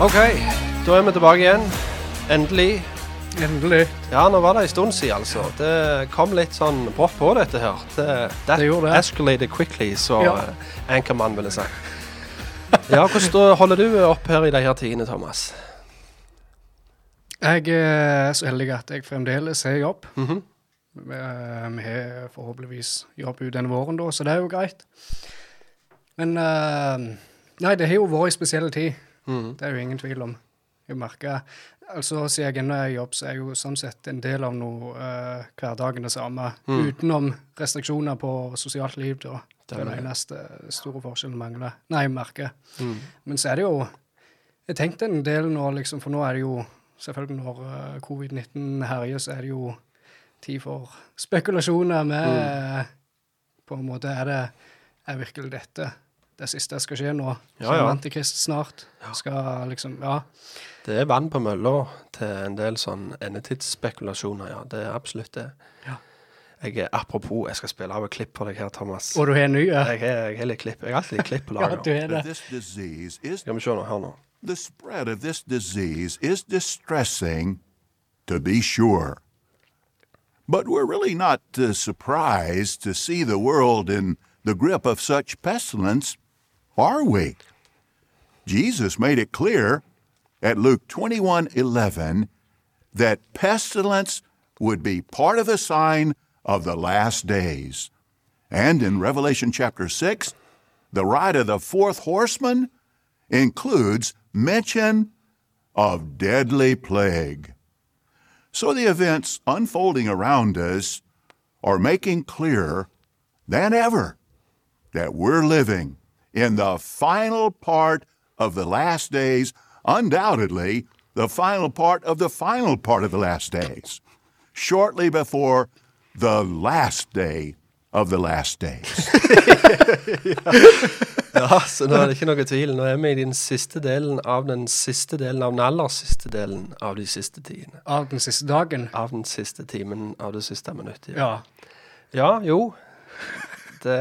OK, da er vi tilbake igjen. Endelig. Endelig. Ja, nå var det en stund siden, altså. Det kom litt sånn brått på, dette her. Det, that Det gjorde det. escalated quickly, så Ja. uh, Anchorman ville sagt. Ja, hvordan holder du opp her i de her tidene, Thomas? Jeg er så heldig at jeg fremdeles har jobb. Mm eh, vi har forhåpentligvis jobb ut denne våren, da, så det er jo greit. Men uh, Nei, det har jo vært en spesiell tid. Mhm. Det er jo ingen tvil om. Jeg merker Altså, Siden er i jobb, så er jeg jo sånn sett en del av noe eh, hverdagen det samme. Mm. Utenom restriksjoner på sosialt liv, da. Det er den eneste store forskjellen mangler. Nei, merker. Mm. Men så er det jo Jeg tenkte en del nå, liksom, for nå er det jo Selvfølgelig når eh, covid-19 herjer, så er det jo tid for spekulasjoner med Mm. På en måte er det Er virkelig dette det siste skal skje nå? Ja, Kommer ja. Antikrist snart? Skal liksom Ja. Det er vann på mølla til en del sånn endetidsspekulasjoner, ja. Det er absolutt det. Ja. Jeg er, apropos, jeg skal spille av et klipp for deg her, Thomas. Og du har en ny? Ja, Jeg jeg, jeg har litt klipp. Jeg har alltid litt klipp på ja du er det. Skal vi se nå, hør nå. the spread of this disease is distressing, to be sure. But we're really not uh, surprised to see the world in the grip of such pestilence, are we? Jesus made it clear at Luke 21:11 that pestilence would be part of the sign of the last days. And in Revelation chapter 6, the ride of the fourth horseman includes mention of deadly plague. So the events unfolding around us are making clearer than ever that we're living in the final part of the last days, undoubtedly the final part of the final part of the last days, shortly before the last day of the last days. Ja, så nå er det ikke noe tvil. Nå er vi i den siste delen av den siste delen av den aller siste delen av de siste tidene. Av den siste dagen. Av den siste timen av det siste minuttet. Ja. Ja, jo. Det,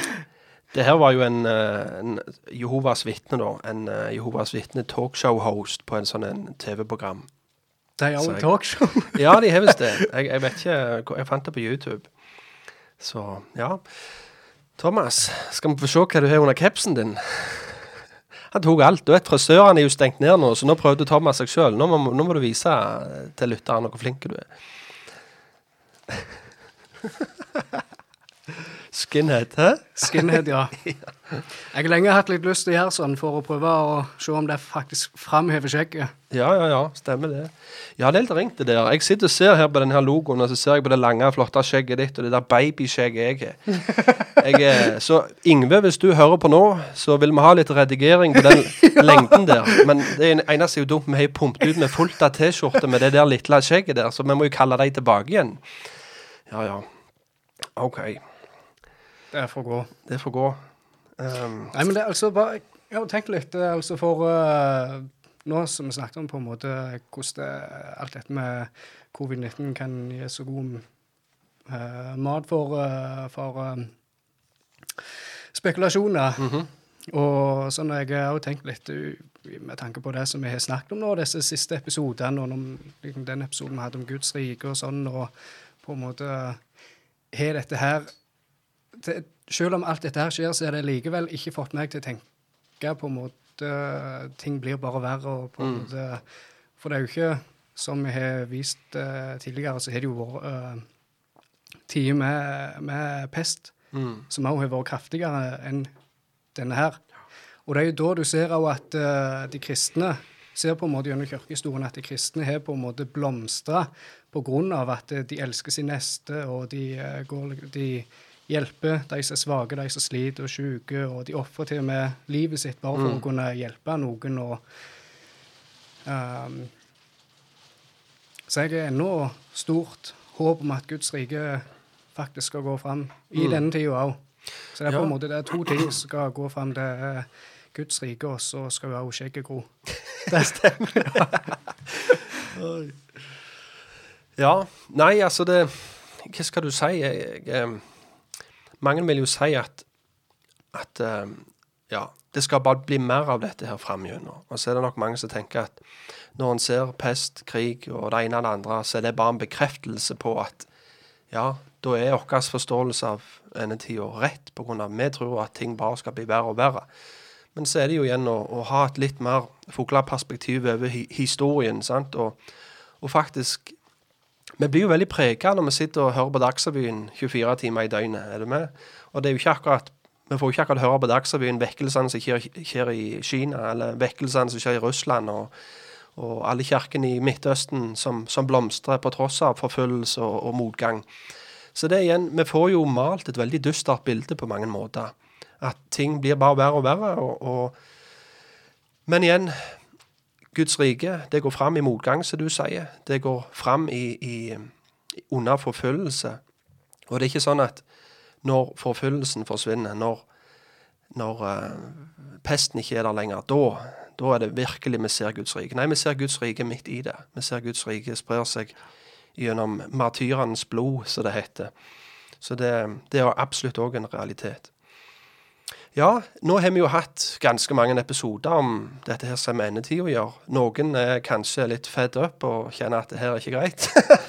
det her var jo en, eh, en Jehovas vitne, da. En eh, Jehovas vitne talkshow-host på en sånn TV-program. Det er jo talkshow. Ja, de har visst det. Jeg, jeg vet ikke Jeg fant det på YouTube. Så ja. Thomas, skal vi få se hva du har under kapsen din? Han tok alt. Du vet, Frisørene er jo stengt ned nå, så nå prøvde Thomas seg sjøl. Nå, nå må du vise til lytteren hvor flink du er. Skinhead, hæ? Skinhead, ja. Jeg har lenge hatt litt lyst til å gjøre sånn for å prøve å se om det faktisk framhever skjegget. Ja, ja, ja, stemmer det. Ja, det er helt ringt det der. Jeg sitter og ser her på denne logoen, og så ser jeg på det lange, flotte skjegget ditt, og det der babyskjegget jeg har. Så Ingve, hvis du hører på nå, så vil vi ha litt redigering på den lengden der. Men det er eneste er jo dumt, vi har pumpet ut med fullt av T-skjorte med det der lille skjegget der, så vi må jo kalle dem tilbake igjen. Ja, ja. OK. Det får gå. Det får gå. Um, Nei, men det er altså bare Jeg har tenkt litt altså for uh, Nå som vi snakket om på en måte hvordan det, alt dette med covid-19 kan gi så god uh, mat for, uh, for eh, spekulasjoner. Og sånn jeg har tenkt litt med tanke på det som vi har snakket om nå, disse siste episodene, og om, liksom, den episoden vi hadde om Guds rike og sånn, og på en måte har dette her Selv om alt dette her skjer, så er det likevel ikke fått meg til å tenke på en måte Ting blir bare verre. Og på en måte, for det er jo ikke, som vi har vist uh, tidligere, så har det jo vært uh, tider med, med pest som òg har vært kraftigere enn denne her. Og det er jo da du ser òg at uh, de kristne ser på en måte gjennom kirkehistorien at de kristne har på en måte blomstra pga. at eh, de elsker sin neste, og de, eh, går, de hjelper de som er svake, de som sliter og syke, og de ofrer til og med livet sitt bare for å kunne hjelpe noen. og um, Så jeg har ennå stort håp om at Guds rike faktisk skal gå fram i denne tida òg. Så det er på Ja. en måte det er to ting som skal gå fram. Det er Guds rike, og så skal òg skjegget gro. Det stemmer. Ja. Nei, altså det Hva skal du si? Jeg, jeg, mange vil jo si at at eh, ja, det skal bare bli mer av dette her framover. Og så er det nok mange som tenker at når en ser pest, krig og det ene og det andre, så er det bare en bekreftelse på at ja, da er vår forståelse av endetida rett, av vi tror at ting bare skal bli verre og verre. Men så er det jo igjen å, å ha et litt mer fugleperspektiv over hi historien, sant, og, og faktisk vi blir jo veldig prega når vi sitter og hører på Dagsrevyen 24 timer i døgnet. er du med? Og det er jo ikke akkurat vi får jo ikke akkurat høre på Dagsrevyen vekkelsene som skjer, i Kina, eller vekkelsene som skjer i Russland, og, og alle kirkene i Midtøsten som, som blomstrer på tross av forfølgelse og, og motgang. Så det igjen, vi får jo malt et veldig dystert bilde på mange måter. At ting blir bare verre og verre. Og Men igjen, Guds rike, det går fram i motgang, som du sier. Det går fram i, i, under forfølgelse. Og det er ikke sånn at når forfølgelsen forsvinner, når, når uh, pesten ikke er der lenger, da, da er det virkelig vi ser Guds rike. Nei, vi ser Guds rike midt i det. Vi ser Guds rike sprer seg gjennom martyrenes blod, som det heter. Så det, det er absolutt òg en realitet. Ja, nå har vi jo hatt ganske mange episoder om dette her som endetida gjør. Noen er kanskje litt fed up og kjenner at det her er ikke greit.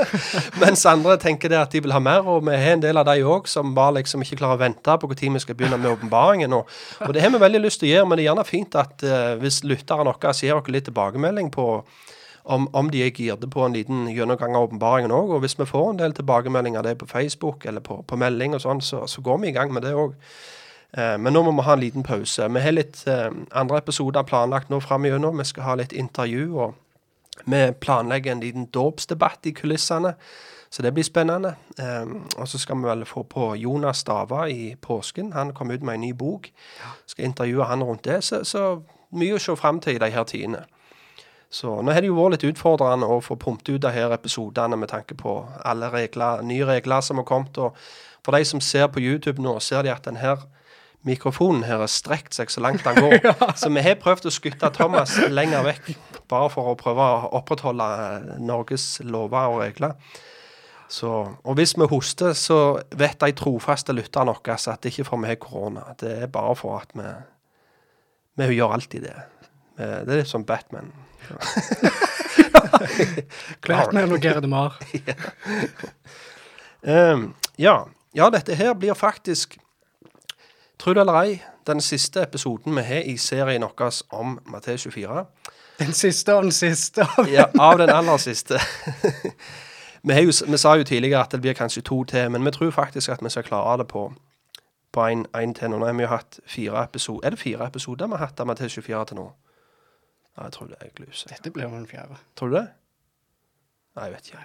Mens andre tenker det at de vil ha mer, og vi har en del av de òg som bare liksom ikke klarer å vente på når vi skal begynne med åpenbaringen. Og, og det har vi veldig lyst til å gjøre, men det er gjerne fint at uh, hvis lytteren vår gir dere litt tilbakemelding på om, om de er girde på en liten gjennomgang av åpenbaringen òg. Og hvis vi får en del tilbakemeldinger av det på Facebook eller på, på melding og sånn, så, så går vi i gang med det òg. Eh, Men nå må vi ha en liten pause. Vi har litt eh, andre episoder planlagt nå framover. Vi skal ha litt intervju, og vi planlegger en liten dåpsdebatt i kulissene. Så det blir spennende. Eh, og så skal vi vel få på Jonas Stava i påsken. Han kom ut med en ny bok. Skal intervjue han rundt det. Så, så mye å se fram til i de her tidene. Så nå har det jo vært litt utfordrende å få pumpet ut de her episodene med tanke på alle regler, nye regler som har kommet. Og for de som ser på YouTube nå, ser de at den her mikrofonen her har strekt seg så langt den går. Så vi har prøvd å skutte Thomas lenger vekk, bare for å prøve å opprettholde Norges lover og regler. Så, og hvis vi hoster, så vet de trofaste lytterne våre at det ikke er for vi har korona. Det er bare for at vi Vi gjør alltid det. Det er litt som Batman. Batman og noe Gerdemar. Ehm, ja. ja, dette her blir faktisk, tro det eller ei, den siste episoden vi har i serien vår om Matteus 24. Den siste og den siste. Ja, av den aller siste. vi, jo, vi sa jo tidligere at det blir kanskje to til, men vi tror faktisk at vi skal klare det på på en, en til nå. Nå har vi jo hatt fire episoder. Er det fire episoder vi har hatt av Matteus 24 til nå? Ja, jeg tror det er gluse. Dette blir den fjerde. Tror du det? Nei, jeg vet ikke.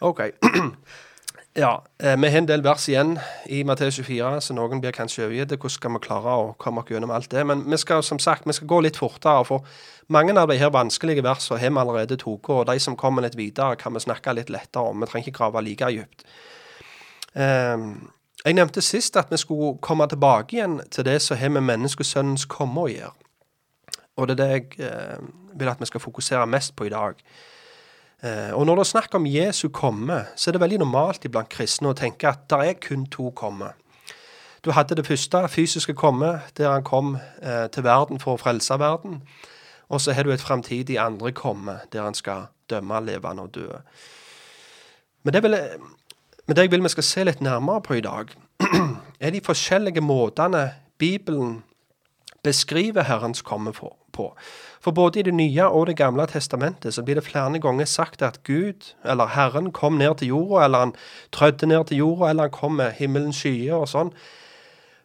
OK. Ja, eh, vi har en del vers igjen i Matteus 24, så noen blir kanskje overgitt. Hvordan skal vi klare å komme oss gjennom alt det? Men vi skal som sagt, vi skal gå litt fortere, for mange av de her vanskelige versene har vi allerede tatt, og de som kommer litt videre, kan vi snakke litt lettere om. Vi trenger ikke grave like dypt. Um, Jeg nevnte sist at vi skulle komme tilbake igjen til det som har med menneskesønnens komme å gjøre. Og det er det jeg eh, vil at vi skal fokusere mest på i dag. Eh, og når det er snakk om Jesu komme, så er det veldig normalt iblant kristne å tenke at det er kun to komme. Du hadde det første fysiske komme, der han kom eh, til verden for å frelse verden. Og så har du et framtidig andre komme, der han skal dømme levende og døde. Men det, vil, men det jeg vil vi skal se litt nærmere på i dag, er de forskjellige måtene Bibelen beskriver Herrens komme på. For både i Det nye og Det gamle testamentet så blir det flere ganger sagt at Gud, eller Herren, kom ned til jorda, eller han trødde ned til jorda, eller han kom med himmelens skyer og sånn.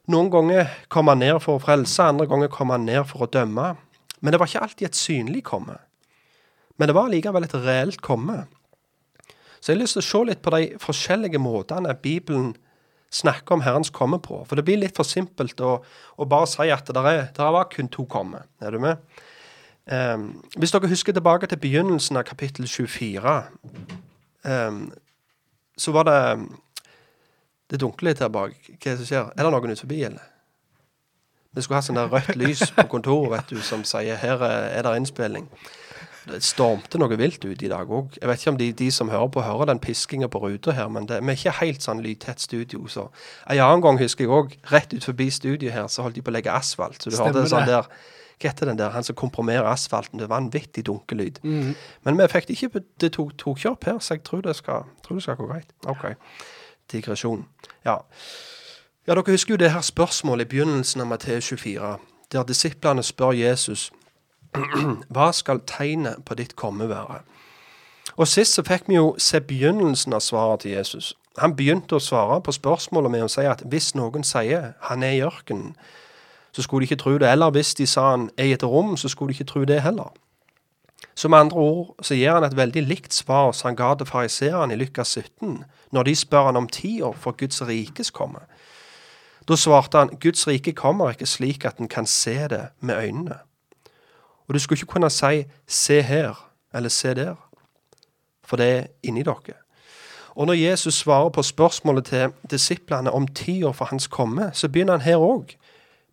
Noen ganger kom han ned for å frelse, andre ganger kom han ned for å dømme. Men det var ikke alltid et synlig komme. Men det var likevel et reelt komme. Så jeg har lyst til å se litt på de forskjellige måtene Bibelen snakker om Herrens komme på. For det blir litt for simpelt å, å bare si at det, er, det var kun to komme. Er du med? Um, hvis dere husker tilbake til begynnelsen av kapittel 24, um, så var det Det dunkler litt her bak. Hva er det som skjer? Er det noen ute forbi, eller? Vi skulle ha sånn der rødt lys på kontoret vet du, som sier her er det innspilling. Det stormte noe vilt ut i dag òg. Jeg vet ikke om de, de, som hører på, hører den piskinga på ruta her, men det, vi er ikke helt sånn lydtett studio. Så en annen gang husker jeg òg, rett ut forbi studioet her, så holdt de på å legge asfalt. Så du Stemmer hørte sånn der Hva heter den der? Han som komprimerer asfalten. Det var en vanvittig dunkelyd. Mm. Men vi fikk det ikke Det tok, tok ikke opp her, så jeg tror det skal, tror det skal gå greit. OK. Digresjon. Ja. ja, dere husker jo det her spørsmålet i begynnelsen av Matteus 24, der disiplene spør Jesus hva skal tegnet på ditt komme være? Og Sist så fikk vi jo se begynnelsen av svaret til Jesus. Han begynte å svare på spørsmålet med å si at hvis noen sier han er i ørkenen, så skulle de ikke tro det. Eller hvis de sa han er i et rom, så skulle de ikke tro det heller. Så med andre ord så gir han et veldig likt svar som han ga til fariseerne i Lukas 17, når de spør han om tida for Guds rikes komme. Da svarte han Guds rike kommer ikke slik at en kan se det med øynene. Og du skulle ikke kunne si 'se her' eller 'se der', for det er inni dere. Og når Jesus svarer på spørsmålet til disiplene om tida for hans komme, så begynner han her òg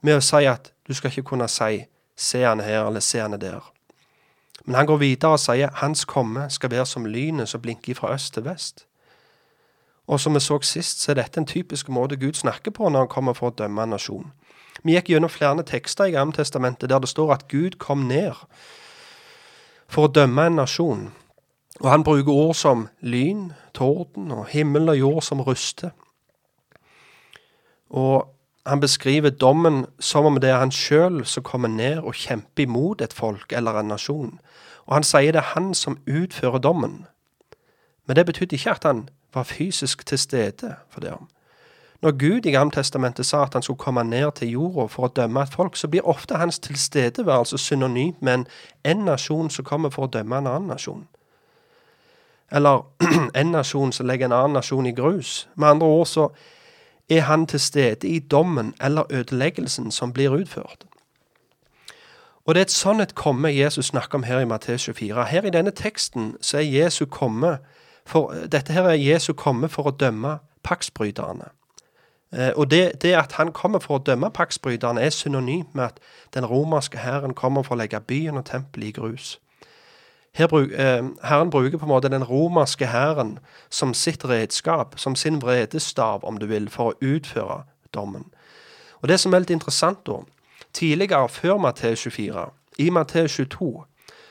med å si at du skal ikke kunne si 'se han her' eller 'se han der'. Men han går videre og sier 'hans komme skal være som lynet som blinker fra øst til vest'. Og som vi så sist, så er dette en typisk måte Gud snakker på når han kommer for å dømme en nasjon. Vi gikk gjennom flere tekster i Gammeltestamentet der det står at Gud kom ned for å dømme en nasjon. Og han bruker ord som lyn, torden og himmel og jord som ruster. Og han beskriver dommen som om det er han sjøl som kommer ned og kjemper imot et folk eller en nasjon. Og han sier det er han som utfører dommen. Men det betydde ikke at han var fysisk til stede for det. Når Gud i Gammeltestamentet sa at han skulle komme ned til jorda for å dømme et folk, så blir ofte hans tilstedeværelse synonym med en, en nasjon som kommer for å dømme en annen nasjon. Eller en nasjon som legger en annen nasjon i grus. Med andre ord så er han til stede i dommen eller ødeleggelsen som blir utført. Og det er et sånn et komme Jesus snakker om her i Matteus 24. Her i denne teksten så er Jesu komme for, Dette her er Jesu komme for å dømme paksbryterne. Eh, og det, det, at han kommer for å dømme paksbryterne, er synonymt med at den romerske hæren kommer for å legge byen og tempelet i grus. Bruk, eh, Herren bruker på en måte den romerske hæren som sitt redskap, som sin vredestav, om du vil, for å utføre dommen. Og Det som er litt interessant, da Tidligere, før Matteus 24, i Matteus 22,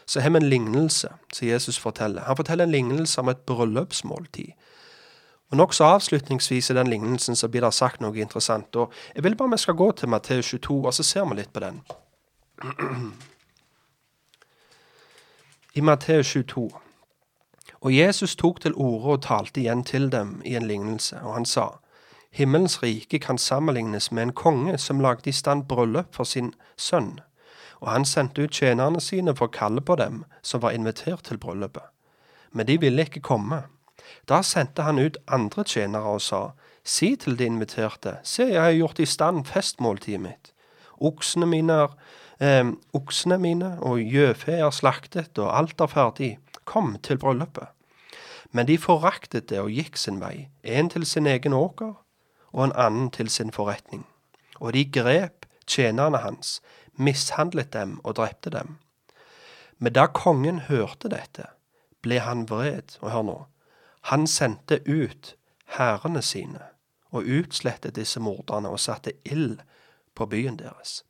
så har vi en lignelse som Jesus forteller. Han forteller en lignelse om et bryllupsmåltid. Og Nokså avslutningsvis i den lignelsen så blir det sagt noe interessant. og Jeg vil bare vi skal gå til Matteus 22, og så ser vi litt på den. I Matteus 22. Og Jesus tok til orde og talte igjen til dem i en lignelse, og han sa:" Himmelens rike kan sammenlignes med en konge som lagde i stand bryllup for sin sønn, og han sendte ut tjenerne sine for å kalle på dem som var invitert til bryllupet. Men de ville ikke komme. Da sendte han ut andre tjenere og sa, Si til de inviterte, se, jeg har gjort i stand festmåltidet mitt. Oksene mine, er, eh, oksene mine og gjøfe er slaktet, og alt er ferdig. Kom til bryllupet. Men de foraktet det og gikk sin vei, en til sin egen åker, og en annen til sin forretning. Og de grep tjenerne hans, mishandlet dem og drepte dem. Men da kongen hørte dette, ble han vred. Og hør nå, han sendte ut hærene sine og utslettet disse morderne og satte ild på byen deres.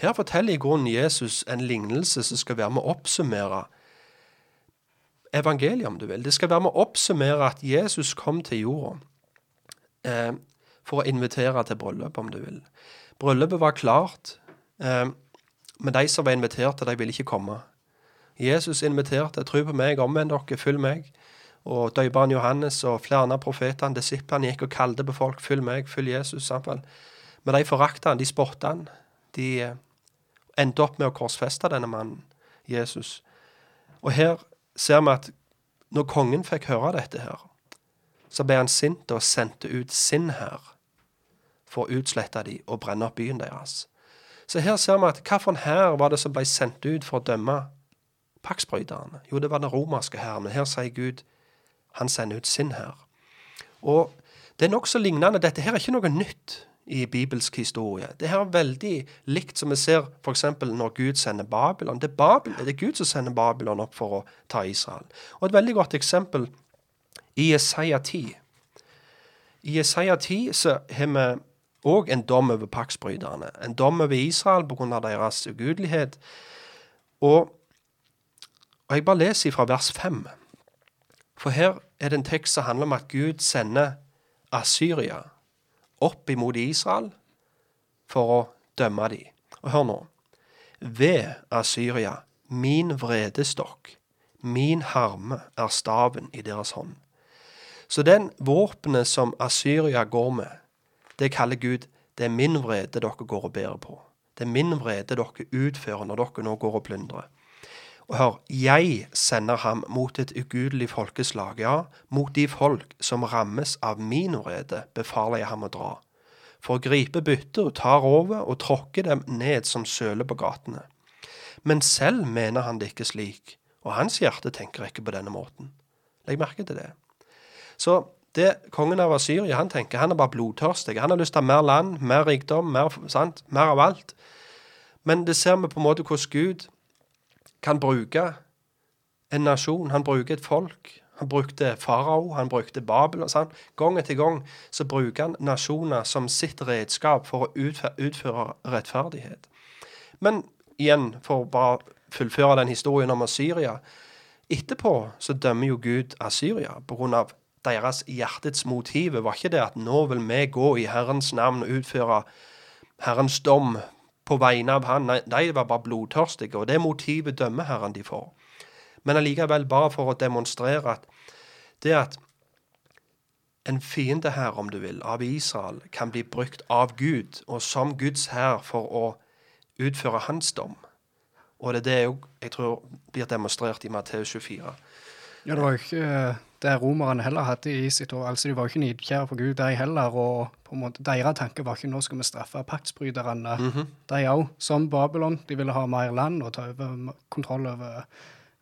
Her forteller i grunnen Jesus en lignelse som skal være med å oppsummere evangeliet, om du vil. Det skal være med å oppsummere at Jesus kom til jorda eh, for å invitere til bryllup, om du vil. Bryllupet var klart, eh, men de som var inviterte, de ville ikke komme. Jesus inviterte, tro på meg, omvend dere, følg meg. Og døperen Johannes og flere andre profetene, disiplene, gikk og kalte på folk, følg meg, følg Jesus. Samtidig. Men de forakta han, de spotta han. De eh, endte opp med å korsfeste denne mannen, Jesus. Og her ser vi at når kongen fikk høre dette her, så ble han sint og sendte ut sin hær for å utslette de og brenne opp byen deres. Så her ser vi at hvilken hær var det som ble sendt ut for å dømme paksbryterne? Jo, det var den romerske hæren. Men her sier Gud han sender ut sin hær. Og det er nokså lignende. Dette her er ikke noe nytt i bibelsk historie. Det her er veldig likt som vi ser f.eks. når Gud sender Babylon. Det er, Babylon, det er Gud som sender Babylon opp for å ta Israel. Og et veldig godt eksempel i Jesaja 10. I Jesaja 10 så har vi òg en dom over paktsbryterne. En dom over Israel pga. deres ugudelighet. Og, og jeg bare leser fra vers 5. For her er det en tekst som handler om at Gud sender Asyria opp imot Israel for å dømme dem. Og hør nå. Ved Asyria, min vredestokk, min harme er staven i deres hånd. Så den våpenet som Asyria går med, det kaller Gud det er min vrede dere går og bærer på. Det er min vrede dere utfører når dere nå går og plyndrer. Og hør, jeg sender ham mot et ugudelig folkeslag, ja, mot de folk som rammes av min urede, befaler jeg ham å dra. For å gripe bytter, tar over og tråkker dem ned som søle på gatene. Men selv mener han det ikke slik, og hans hjerte tenker ikke på denne måten. Legg merke til det. Så det kongen av Syria han tenker, han er bare blodtørstig. Han har lyst til mer land, mer rikdom, mer, sant? mer av alt. Men det ser vi på en måte hvordan Gud kan bruke en nasjon. Han bruker et folk. Han brukte farao, han brukte Babel. Sant? Gang etter gang så bruker han nasjoner som sitt redskap for å utføre rettferdighet. Men igjen, for å bare fullføre den historien om Syria Etterpå så dømmer jo Gud Asyria pga deres hjertets motiv var ikke det at nå vil vi gå i Herrens navn og utføre Herrens dom på vegne av Han. Nei, de var bare blodtørstige, og det motivet dømmer Herren de for. Men allikevel bare for å demonstrere at det at en fiende her, om du vil, av Israel kan bli brukt av Gud og som Guds hær for å utføre hans dom. Og det er det jeg tror blir demonstrert i Matteus 24. Ja, det var ikke eh, det romerne heller hadde i sitt år. Altså, De var jo ikke nidkjære på Gud, de heller. Og på en måte, deres tanke var ikke nå skal vi straffe paktsbryterne. Mm -hmm. De òg, som Babylon. De ville ha mer land og ta over kontroll over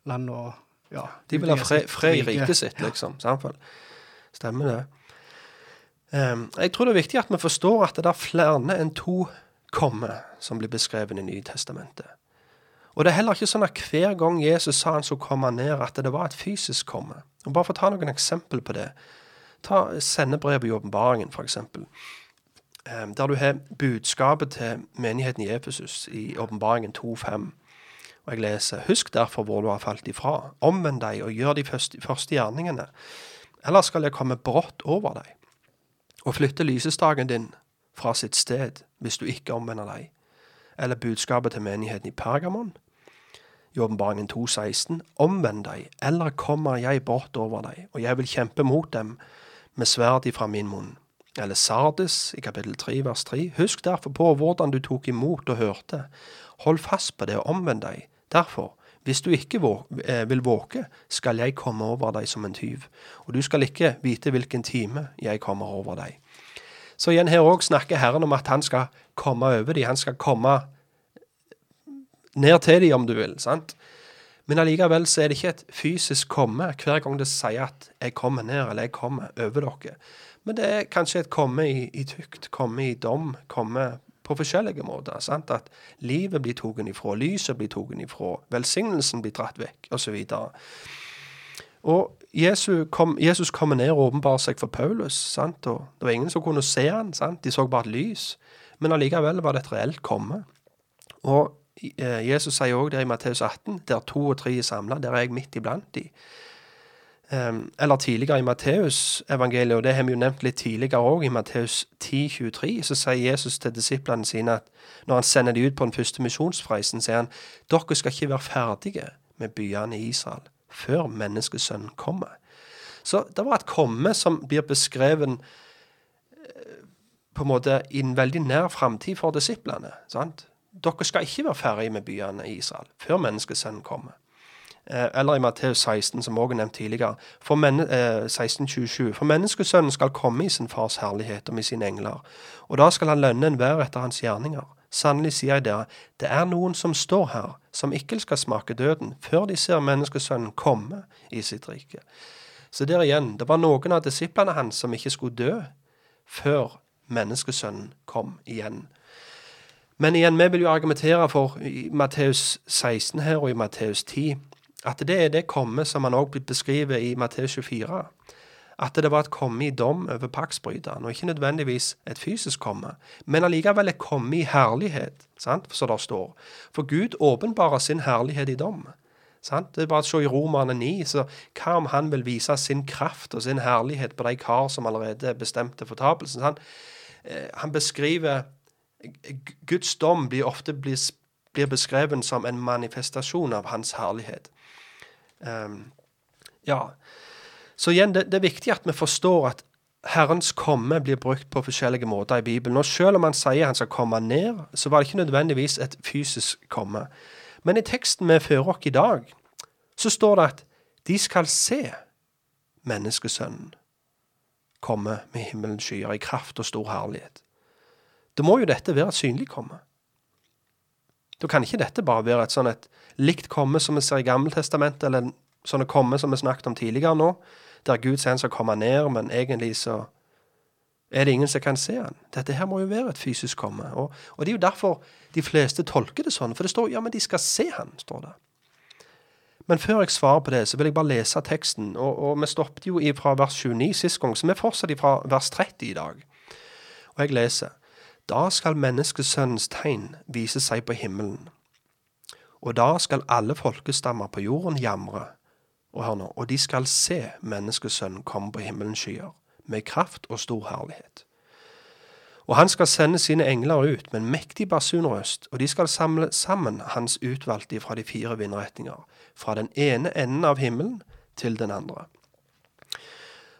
land og ja. De ville ha fred, i riket sitt, liksom. Samtidig. Stemmer det. Um, jeg tror det er viktig at vi forstår at det er flere enn to kommer som blir beskrevet i Nye Testamentet. Og det er heller ikke sånn at hver gang Jesus sa han skulle komme ned, at det var et fysisk komme. Og Bare for å ta noen eksempler på det. Ta sendebrevet i åpenbaringen, f.eks. Ehm, der du har budskapet til menigheten i Efesus i åpenbaringen 2.5. Og jeg leser Husk derfor hvor du har falt ifra. Omvend deg og gjør de første gjerningene. Ellers skal jeg komme brått over deg og flytte lysestaken din fra sitt sted hvis du ikke omvender deg. Eller budskapet til menigheten i Pergamon i åpenbaringen 2,16.: Omvend deg, eller kommer jeg bort over deg, og jeg vil kjempe mot dem med sverd ifra min munn. Eller Sardes i kapittel 3 vers 3. Husk derfor på hvordan du tok imot og hørte. Hold fast på det og omvend deg. Derfor, hvis du ikke eh, vil våke, skal jeg komme over deg som en tyv, og du skal ikke vite hvilken time jeg kommer over deg. Så igjen her òg snakker Herren om at han skal komme over dem. Han skal komme ned til dem, om du vil. sant? Men allikevel så er det ikke et fysisk komme hver gang det sier at 'jeg kommer ned', eller 'jeg kommer over dere'. Men det er kanskje et komme i, i tukt, komme i dom, komme på forskjellige måter. sant? At livet blir tatt ifra, lyset blir tatt ifra, velsignelsen blir dratt vekk, osv. Og Jesus, kom, Jesus kommer ned og åpenbarer seg for Paulus. sant? Og Det var ingen som kunne se han, sant? De så bare et lys. Men allikevel var det et reelt komme. Og Jesus sier òg der i Matteus 18, der to og tre er samla, der er jeg midt iblant de. Um, eller tidligere i Matteus-evangeliet, og det har vi jo nevnt litt tidligere òg, i Matteus 10,23, så sier Jesus til disiplene sine at når han sender de ut på den første misjonsreisen, sier han dere skal ikke være ferdige med byene i Israel før menneskesønnen kommer. Så det var et komme som blir beskrevet eh, på en måte i en veldig nær framtid for disiplene. sant? Dere skal ikke være ferdig med byene i Israel før menneskesønnen kommer. Eh, eller i Matteus 16, som også er nevnt tidligere. For, men, eh, 16, for menneskesønnen skal komme i sin fars herlighet og med sine engler. Og da skal han lønne enhver etter hans gjerninger. Sannelig sier jeg dere, det er noen som står her, som ikke skal smake døden, før de ser menneskesønnen komme i sitt rike. Så der igjen, det var noen av disiplene hans som ikke skulle dø før menneskesønnen kom igjen. Men igjen, vi vil jo argumentere for i Matteus 16 her og i Matteus 10 at det er det komme som han òg beskriver i Matteus 24. At det var et komme i dom over paktsbryteren, og ikke nødvendigvis et fysisk komme, men allikevel et komme i herlighet, sant? så det står. For Gud åpenbarer sin herlighet i dom. Sant? Det er bare å se i Romerne 9, så hva om han vil vise sin kraft og sin herlighet på de kar som allerede bestemte fortapelsen? Han, eh, han beskriver Guds dom blir ofte blir, beskrevet som en manifestasjon av hans herlighet. Um, ja. Så igjen, det, det, er viktig at vi forstår at Herrens komme blir brukt på forskjellige måter i Bibelen. Og selv om han sier han skal komme ned, så var det ikke nødvendigvis et fysisk komme. Men i teksten vi fører oss i dag, så står det at de skal se menneskesønnen komme med himmelens skyer i kraft og stor herlighet. Da må jo dette være et synlig komme. Da kan ikke dette bare være et sånn et likt komme som vi ser i Gammeltestamentet, eller sånne komme som vi snakket om tidligere nå, der Gud sier han skal komme ned, men egentlig så er det ingen som kan se han. Dette her må jo være et fysisk komme. Og, og det er jo derfor de fleste tolker det sånn, for det står ja, men de skal se han, står det. Men før jeg svarer på det, så vil jeg bare lese teksten. Og, og vi stoppet jo fra vers 29 sist gang, så vi fortsetter fra vers 30 i dag. Og jeg leser. Da skal menneskesønnens tegn vise seg på himmelen. Og da skal alle folkestammer på jorden jamre og hør nå, og de skal se menneskesønnen komme på himmelens skyer, med kraft og stor herlighet. Og han skal sende sine engler ut med en mektig basunrøst, og de skal samle sammen hans utvalgte fra de fire vindretninger, fra den ene enden av himmelen til den andre.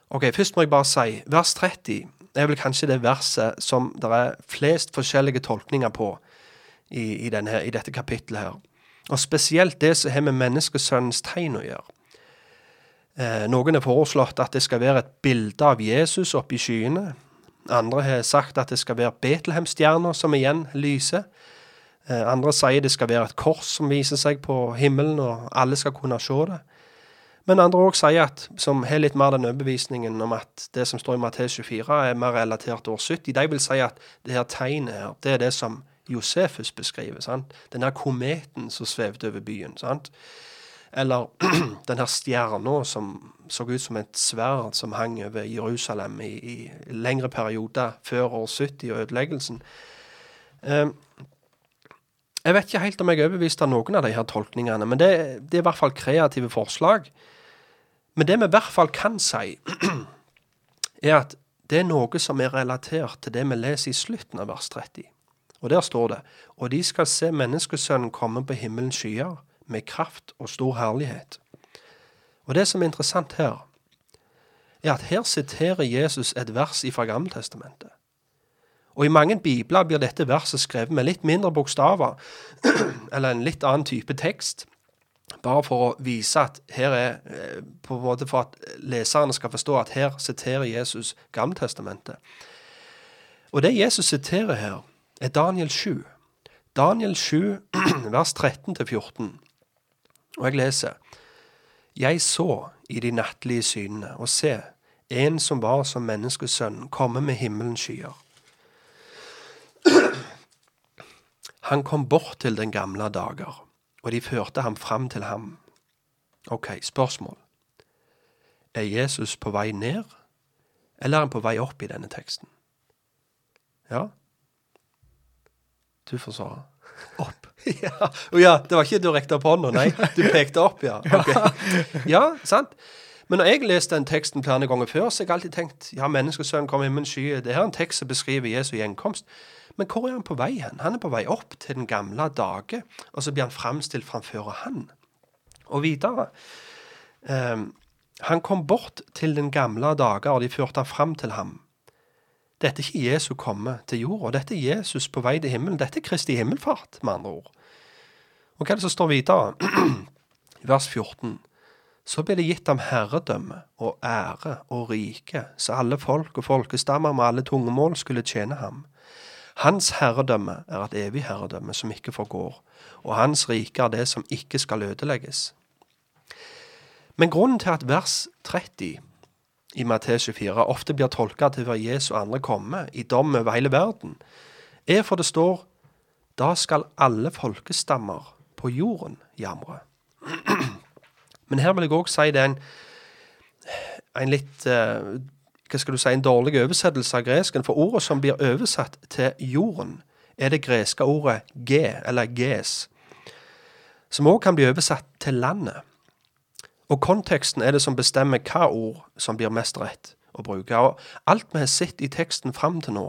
Ok, Først må jeg bare si, vers 30 er vel kanskje det verset som det er flest forskjellige tolkninger på i, i, denne, i dette kapittelet her. Og spesielt det som har med menneskesønnens tegn å gjøre. Eh, noen har foreslått at det skal være et bilde av Jesus oppe i skyene. Andre har sagt at det skal være Betlehemstjerna som igjen lyser. Eh, andre sier det skal være et kors som viser seg på himmelen, og alle skal kunne se det. Men andre òg sier at, som har litt mer den overbevisningen om at det som står i Matteus 24, er mer relatert til år 70. De vil si at det her tegnet her, det er det som Josefus beskriver. sant? Den her kometen som svevde over byen. sant? Eller den her stjerna som så ut som et sverd som hang over Jerusalem i, i lengre perioder før år 70 og ødeleggelsen. Um, jeg vet ikke helt om jeg er overbevist av noen av de her tolkningene, men det, det, er i hvert fall kreative forslag. Men det vi i hvert fall kan si, er at det er noe som er relatert til det vi leser i slutten av vers 30. Og der står det Og de skal se menneskesønnen komme på himmelens skyer med kraft og stor herlighet. Og det som er interessant her, er at her siterer Jesus et vers fra Gammeltestamentet. Og i mange bibler blir dette verset skrevet med litt mindre bokstaver, eller en litt annen type tekst, bare for å vise at her er eh, på en måte For at leserne skal forstå at her siterer Jesus Gammeltestamentet. Og det Jesus siterer her, er Daniel 7. Daniel 7, vers 13-14. Og jeg leser Jeg så i de nattlige synene, og se, en som var som menneskesønn, komme med himmelens skyer. Han kom bort til den gamle dager, og de førte ham fram til ham. Ok, spørsmål. Er Jesus på vei ned, eller er han på vei opp i denne teksten? Ja? Du får svare. Opp. ja. Ja, det var ikke du rekte opp hånda, nei. Du pekte opp, ja. Okay. Ja, sant. Men når jeg leste den teksten flere ganger før, så har jeg alltid tenkt ja, menneskesønnen kommer med en sky. Det her er en tekst som beskriver Jesu gjenkomst. Men hvor er han på vei hen? Han er på vei opp til den gamle dage, og så blir han framstilt framfor han. Og videre ehm, Han kom bort til den gamle dager, og de førte han fram til ham. Dette er ikke Jesu komme til jorda. Dette er Jesus på vei til himmelen. Dette er Kristi himmelfart, med andre ord. Og hva er det som står videre? I vers 14. Så ble det gitt ham herredømme og ære og rike, så alle folk og folkestammer med alle tungemål skulle tjene ham. Hans herredømme er et evig herredømme som ikke forgår, og hans rike er det som ikke skal ødelegges. Men grunnen til at vers 30 i Matteus 24 ofte blir tolka til hver Jesu andre komme i dom over hele verden, er for det står da skal alle folkestammer på jorden jamre. Men her vil jeg òg si det er en, en litt eh, hva skal du si, en dårlig oversettelse av gresken. For ordet som blir oversatt til jorden, er det greske ordet ge, eller ges, som òg kan bli oversatt til landet. Og konteksten er det som bestemmer hva ord som blir mest rett å bruke. Og alt vi har sett i teksten fram til nå,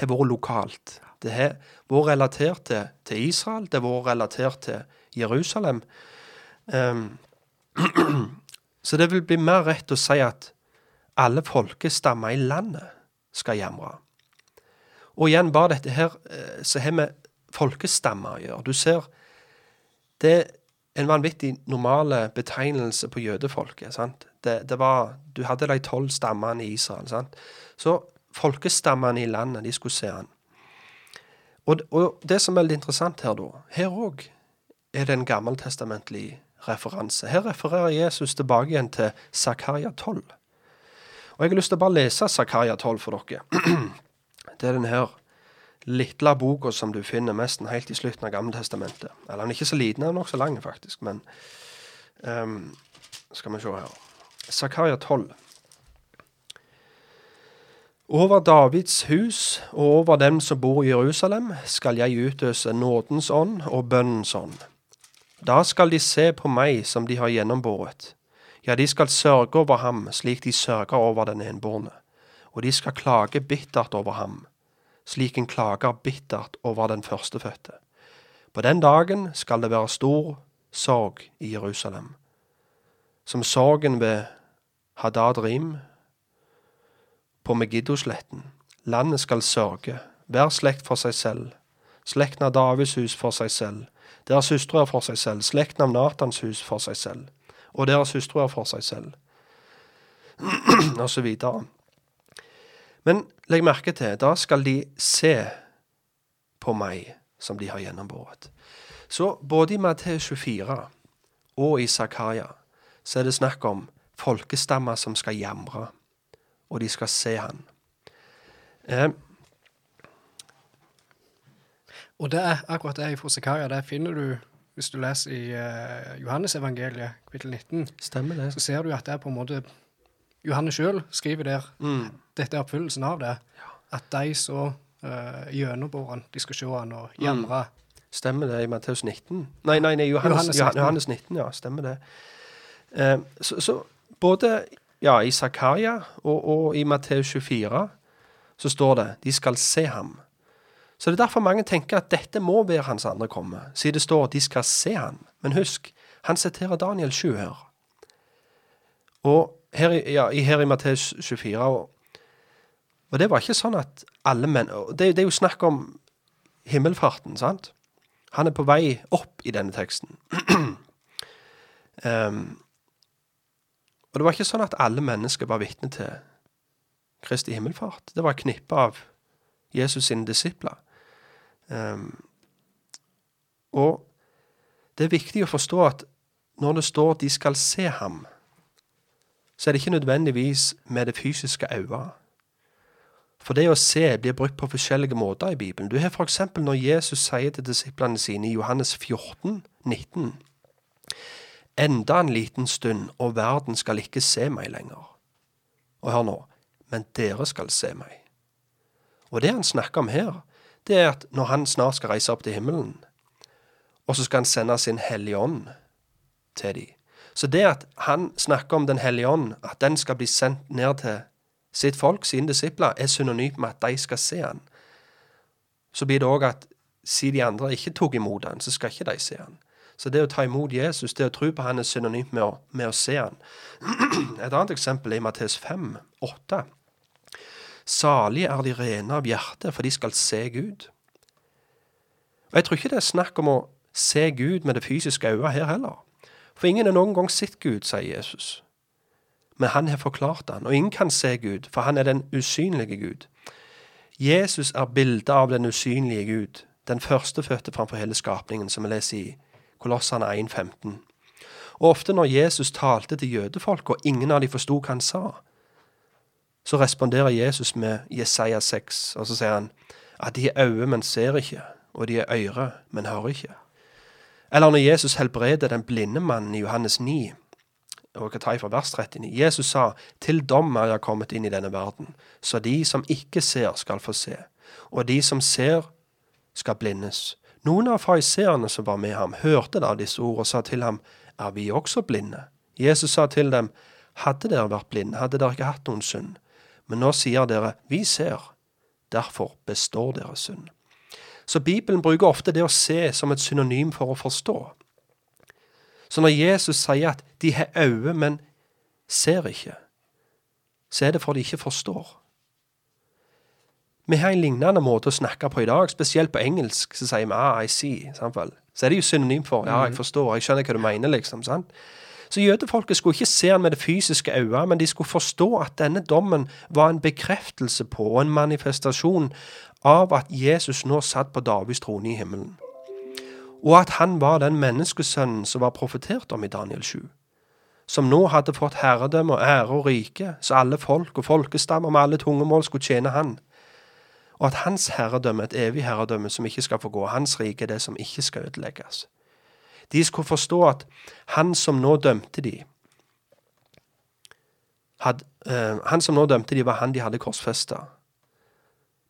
har vært lokalt. Det har vært relatert til, til Israel, det har vært relatert til Jerusalem. Um, så det vil bli mer rett å si at alle folkestammer i landet skal jamre. Og igjen, bare dette her, eh, så har vi folkestammer å gjøre. Du ser, det er en vanvittig normale betegnelse på jødefolket. sant? Det, det var, Du hadde de tolv stammene i Israel. sant? Så folkestammene i landet, de skulle se han. Og, og det som er veldig interessant her, da Her òg er det en gammeltestamentlig referanse. Her refererer Jesus tilbake igjen til Zakaria 12. Og jeg har lyst til å bare lese Zakaria 12 for dere. Det er denne her lille boka som du finner nesten helt i slutten av Gammeltestamentet. Eller den er ikke så liten, den er nokså lang, faktisk. Men um, skal vi se her. Zakaria 12. Over Davids hus og over dem som bor i Jerusalem, skal jeg utøse nådens ånd og bønnens ånd. Da skal de se på meg som de har gjennombåret. Ja, de skal sørge over ham slik de sørger over den enbårne. Og de skal klage bittert over ham, slik en klager bittert over den førstefødte. På den dagen skal det være stor sorg i Jerusalem, som sorgen ved Hadad Rim på Megiddosletten. Landet skal sørge, hver slekt for seg selv, slekten av Davids hus for seg selv, deres hustruer for seg selv, slekten av Natans hus for seg selv, og deres hustruer for seg selv, og så videre. Men legg merke til, da skal de se på meg som de har gjennombåret. Så både i Matteus 24 og i Zakaria så er det snakk om folkestammer som skal jamre, og de skal se han. Eh, Og det er akkurat det fra Zakaria. Det finner du hvis du leser i uh, Johannes-evangeliet, kapittel 19. stemmer det. Så ser du at det er på en måte Johannes sjøl skriver der Mm. dette er oppfyllelsen av det. At de så uh, gjennombår han, de skal se han og jamre. Stemmer det i Matteus 19? Nei, nei, nei Johannes, Johannes Johannes 19. 19. Johannes 19, ja. Stemmer det. Uh, så, så både ja, i Zakaria og, og i Matteus 24 så står det de skal se ham. Så det er derfor mange tenker at dette må være hans andre komme, siden det står at de skal se ham. Men husk, han siterer Daniel 7 her. Og her, ja, her i Matteus 24 og, og det var ikke sånn at alle menn det, det er jo snakk om himmelfarten, sant? Han er på vei opp i denne teksten. Um, og det var ikke sånn at alle mennesker var vitne til Kristi himmelfart. Det var et knippe av Jesus sine disipler. Ehm, og det er viktig å forstå at når det står at de skal se ham, så er det ikke nødvendigvis med det fysiske øyet. For det å se blir brukt på forskjellige måter i Bibelen. Du har f.eks. når Jesus sier til disiplene sine i Johannes 14, 19 Enda en liten stund, og verden skal ikke se meg lenger. Og hør nå, men dere skal se meg. Og det han snakker om her, det er at når han snart skal reise opp til himmelen, og så skal han sende sin Hellige Ånd til dem. Så det at han snakker om Den hellige ånd, at den skal bli sendt ned til sitt folk, sine disipler, er synonymt med at de skal se han. Så blir det òg at siden de andre ikke tok imot han, så skal ikke de se han. Så det å ta imot Jesus, det å tro på han, er synonymt med å, med å se han. Et annet eksempel er i Mattes 5, 8. Salige er de rene av hjerte, for de skal se Gud. Og Jeg tror ikke det er snakk om å se Gud med det fysiske øyet her heller. For ingen har noen gang sett Gud, sier Jesus. Men han har forklart han, og ingen kan se Gud, for han er den usynlige Gud. Jesus er bildet av den usynlige Gud, den førstefødte framfor hele skapningen, som vi leser i Kolossene 1,15. Og ofte når Jesus talte til jødefolk, og ingen av dem forsto hva han sa, så responderer Jesus med Jesaja 6, og så sier han at de er øyne, men ser ikke, og de er øyre, men hører ikke. Eller når Jesus helbreder den blinde mannen i Johannes 9, og jeg fra vers 39. Jesus sa, til dom er jeg kommet inn i denne verden, så de som ikke ser, skal få se, og de som ser, skal blindes. Noen av fariseerne som var med ham, hørte da disse ord og sa til ham, er vi også blinde? Jesus sa til dem, hadde dere vært blinde, hadde dere ikke hatt noen synd. Men nå sier dere, vi ser, derfor består deres synd. Så Bibelen bruker ofte det å se som et synonym for å forstå. Så når Jesus sier at de har øyne, men ser ikke, så er det fordi de ikke forstår. Vi har en lignende måte å snakke på i dag, spesielt på engelsk. Så sier vi ah, I see. Sant Så er det jo synonym for ja, jeg forstår, jeg skjønner hva du mener, liksom. sant? Så jødefolket skulle ikke se han med det fysiske øyet, men de skulle forstå at denne dommen var en bekreftelse på og en manifestasjon av at Jesus nå satt på Davids trone i himmelen og at han var den menneskesønnen som var profetert om i Daniel 7, som nå hadde fått herredømme og ære og rike, så alle folk og folkestammer med alle tungemål skulle tjene han, og at hans herredømme, et evig herredømme som ikke skal få gå, hans rike er det som ikke skal ødelegges. De skulle forstå at han som nå dømte de, had, uh, han som nå dømte de, var han de hadde korsfesta,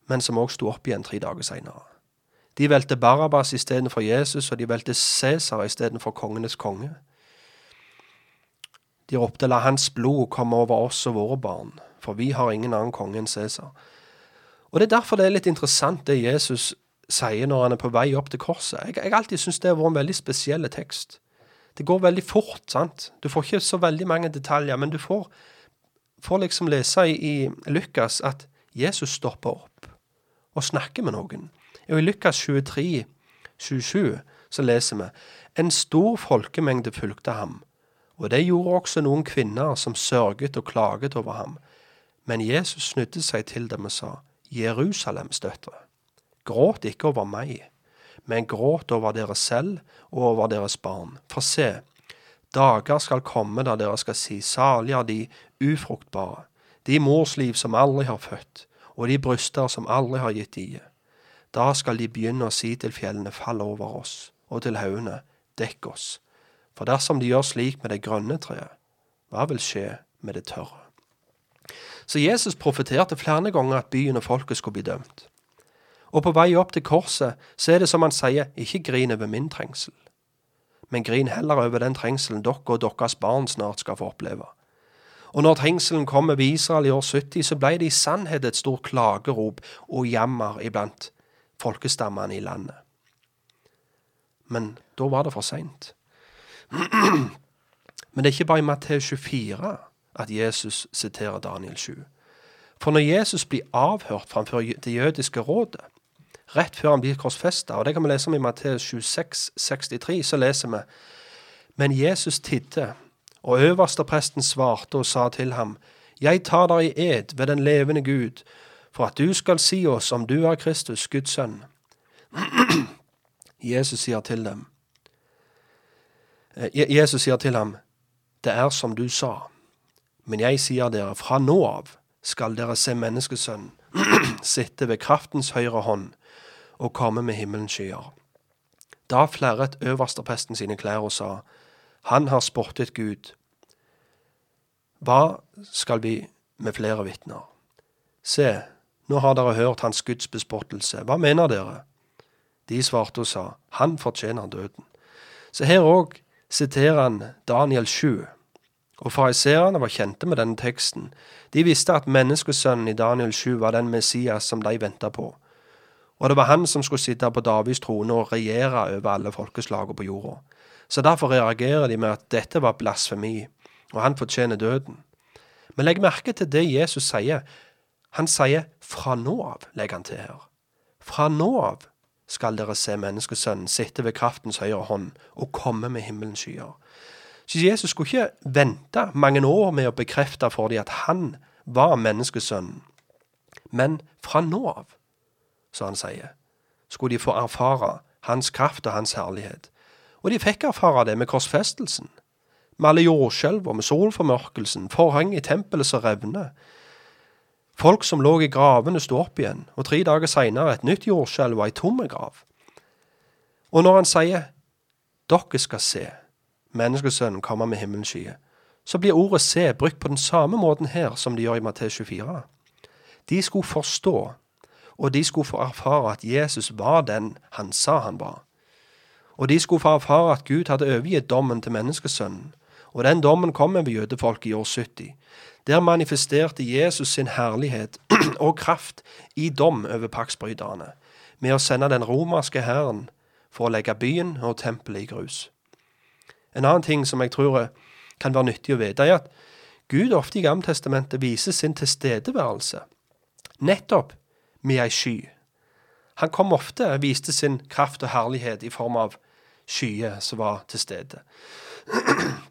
men som òg sto opp igjen tre dager seinere. De valgte Barabas istedenfor Jesus, og de valgte Cæsar istedenfor kongenes konge. De ropte 'la hans blod komme over oss og våre barn', for vi har ingen annen konge enn Cæsar. Og Det er derfor det er litt interessant det Jesus sier når han er på vei opp til korset. Jeg har alltid syntes det har vært en veldig spesiell tekst. Det går veldig fort. sant? Du får ikke så veldig mange detaljer, men du får, får liksom lese i, i Lukas at Jesus stopper opp og snakker med noen. Og I Lukas 23, 27 så leser vi en stor folkemengde fulgte ham, og det gjorde også noen kvinner som sørget og klaget over ham. Men Jesus snudde seg til dem og sa, Jerusalems døtre, gråt ikke over meg, men gråt over dere selv og over deres barn. For se, dager skal komme da dere skal si, salig er de ufruktbare, de morsliv som aldri har født, og de bryster som aldri har gitt die. Da skal de begynne å si til fjellene, fall over oss, og til haugene, dekk oss. For dersom de gjør slik med det grønne treet, hva vil skje med det tørre? Så Jesus profeterte flere ganger at byen og folket skulle bli dømt. Og på vei opp til korset så er det som han sier, ikke grin over min trengsel, men grin heller over den trengselen dere og deres barn snart skal få oppleve. Og når trengselen kom over Israel i år 70, så ble det i sannhet et stort klagerop og jammer iblant folkestammene i landet. Men da var det for seint. Men det er ikke bare i Matteus 24 at Jesus siterer Daniel 7. For når Jesus blir avhørt framfor det jødiske rådet, rett før han blir korsfesta, og det kan vi lese om i Matteus 26, 63, så leser vi Men Jesus tidde, og øverstepresten svarte og sa til ham, Jeg tar deg i ed ved den levende Gud, for at du skal si oss om du er Kristus, Guds sønn. Jesus sier til dem, Jesus sier til ham, det er som du sa, men jeg sier dere, fra nå av skal dere se menneskesønnen sitte ved kraftens høyre hånd og komme med himmelens skyer. Da flerret øverstepresten sine klær og sa, han har spottet Gud. Hva skal vi med flere vitner? Se, nå har dere hørt hans Guds bespottelse. Hva mener dere? De svarte og sa, han fortjener døden. Så her òg siterer han Daniel 7. Og fariseerne var kjente med denne teksten. De visste at menneskesønnen i Daniel 7 var den Messias som de venta på. Og det var han som skulle sitte på Davids trone og regjere over alle folkeslagene på jorda. Så derfor reagerer de med at dette var blasfemi, og han fortjener døden. Men legg merke til det Jesus sier. Han sier 'fra nå av', legger han til her. Fra nå av skal dere se menneskesønnen sitte ved kraftens høyre hånd og komme med himmelens skyer. Så Jesus skulle ikke vente mange år med å bekrefte for dem at han var menneskesønnen. Men fra nå av, som han sier, skulle de få erfare hans kraft og hans herlighet. Og de fikk erfare det med korsfestelsen. Med alle jordskjelv og med solformørkelsen, forheng i tempelet som revner. Folk som lå i gravene, sto opp igjen, og tre dager seinere et nytt jordskjelv og ei tomme grav. Og når han sier 'dere skal se', menneskesønnen kommer med himmelens skyer, så blir ordet 'se' brukt på den samme måten her som de gjør i Matteus 24. De skulle forstå, og de skulle få erfare at Jesus var den han sa han var. Og de skulle få erfare at Gud hadde overgitt dommen til menneskesønnen, og den dommen kom over jødefolket i år 70. Der manifesterte Jesus sin herlighet og kraft i dom over paksbryterne, med å sende den romerske hæren for å legge byen og tempelet i grus. En annen ting som jeg tror kan være nyttig å vite, er at Gud ofte i Gammeltestamentet viser sin tilstedeværelse nettopp med ei sky. Han kom ofte og viste sin kraft og herlighet i form av skyer som var til stede.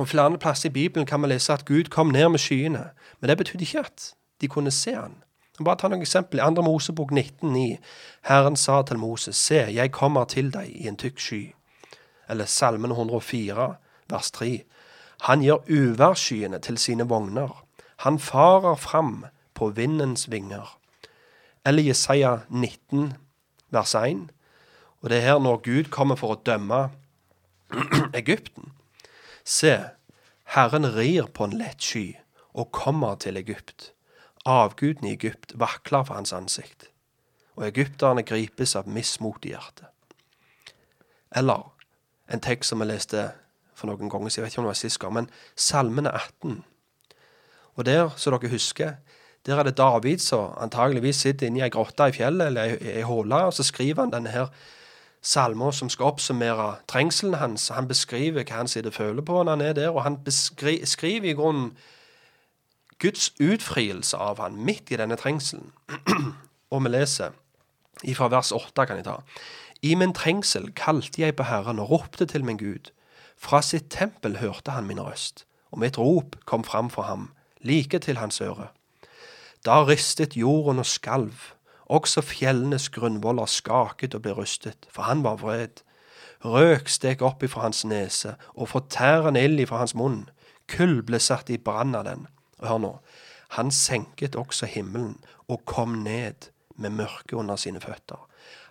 Og Flere plasser i Bibelen kan vi lese at Gud kom ned med skyene, men det betydde ikke at de kunne se han. Bare ta noen eksempel. I 2. Mosebok 19,9. Herren sa til Moses, se, jeg kommer til deg i en tykk sky. Eller Salmen 104, vers 3. Han gjør uværsskyene til sine vogner. Han farer fram på vindens vinger. Eller Jesaja 19, vers 1. Og det er her når Gud kommer for å dømme Egypten. Se, Herren rir på en lett sky og kommer til Egypt. Avguden i Egypt vakler for hans ansikt, og egypterne gripes av mismot i hjertet. Eller en tekst som jeg leste for noen ganger siden, jeg vet ikke om det var sist gang, men Salmene 18. Og der, som dere husker, der er det David som antageligvis sitter inne i ei grotte i fjellet eller ei, hule, og så skriver han denne her salmer som skal oppsummere trengselen hans. Han beskriver hva han sitter og føler på når han er der, og han skriver i grunnen Guds utfrielse av han midt i denne trengselen. og vi leser ifra vers 8, kan jeg ta. I min trengsel kalte jeg på Herren og ropte til min Gud. Fra sitt tempel hørte han min røst, og mitt rop kom fram for ham, like til hans øre. Da ristet jorden og skalv, også fjellenes grunnvoller skaket og ble rystet, for han var vred. Røk stek opp ifra hans nese, og fortærende ild ifra hans munn. Kull ble satt i brann av den. Hør nå, han senket også himmelen og kom ned med mørke under sine føtter.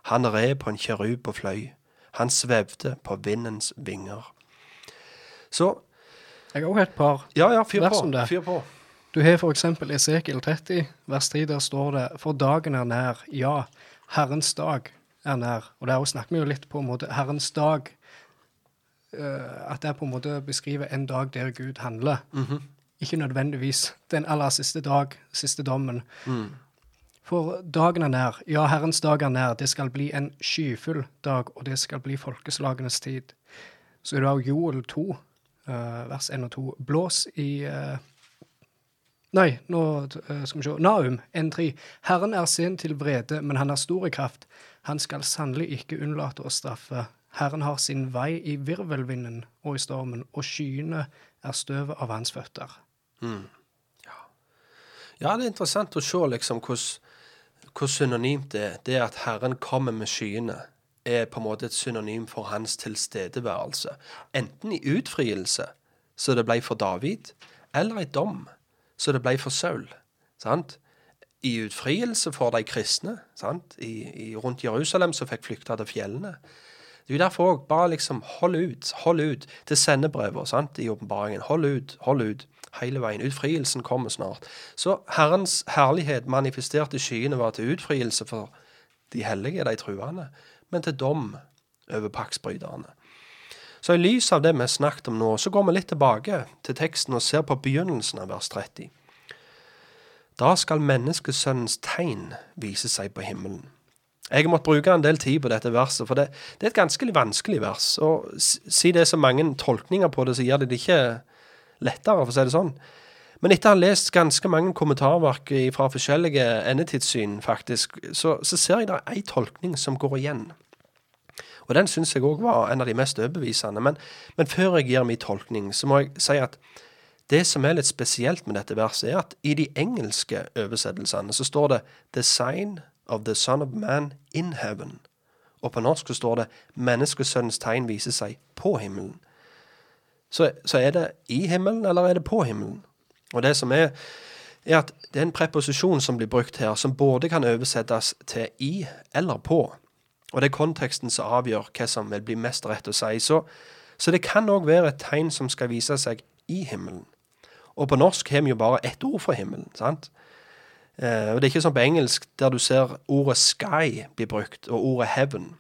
Han red på en kjerub og fløy. Han svevde på vindens vinger. Så Jeg har òg et par ja, ja, fyr vers om det. Fyr på. Du har eksempel Esekiel 30, vers 3, der står det For dagen er nær, ja, Herrens dag er nær. Og der snakker vi jo litt på en måte Herrens dag. eh, at det på en måte beskriver en dag der Gud handler. Ikke nødvendigvis den aller siste dag, siste dommen. For dagen er nær, ja, Herrens dag er nær. Det skal bli en skyfull dag, og det skal bli folkeslagenes tid. Så er det Joel 2, eh, vers 1 og 2. Blås i eh, Nei, nå eh, skal vi se. Naum 1.3. Herren er sen til vrede, men han har stor kraft. Han skal sannelig ikke unnlate å straffe. Herren har sin vei i virvelvinden og i stormen, og skyene er støvet av hans føtter. Ja, det er interessant å se liksom hvor synonymt det er. Det at Herren kommer med skyene. er på en måte et synonym for hans tilstedeværelse. Enten i utfrielse, så det ble for David, eller i dom, så det ble for Saul. Sant? I utfrielse for de kristne sant? I, i, rundt Jerusalem som fikk flykta til fjellene. Det er jo derfor òg bare liksom hold ut, hold ut til sendebrevet i åpenbaringen. Hold ut, hold ut hele veien. Utfrielsen kommer snart. Så Herrens herlighet manifestert i skyene var til utfrielse for de hellige, de truende, men til dom over pakksbryterne. Så i lys av det vi har snakket om nå, så går vi litt tilbake til teksten og ser på begynnelsen av vers 30. Da skal menneskesønnens tegn vise seg på himmelen. Jeg har måttet bruke en del tid på dette verset, for det, det er et ganske vanskelig vers. Og si det er så mange tolkninger på det, så gjør det det ikke lettere, for å si det sånn. Men etter å ha lest ganske mange kommentarverk fra forskjellige endetidssyn, faktisk, så, så ser jeg det ei tolkning som går igjen. Og den syns jeg òg var en av de mest overbevisende. Men, men, før jeg gir min tolkning, så må jeg si at det som er litt spesielt med dette verset, er at i de engelske oversettelsene så står det 'The sign of the Son of Man in heaven'. Og på norsk så står det 'Menneskesønnens tegn viser seg på himmelen'. Så, så, er det i himmelen, eller er det på himmelen? Og det som er, er at det er en preposisjon som blir brukt her, som både kan oversettes til i eller på. Og det er konteksten som avgjør hva som vil bli mest rett å si. Så, så det kan òg være et tegn som skal vise seg i himmelen. Og på norsk har vi jo bare ett ord for himmelen. sant? Eh, og Det er ikke som på engelsk, der du ser ordet 'sky' bli brukt, og ordet 'heaven'.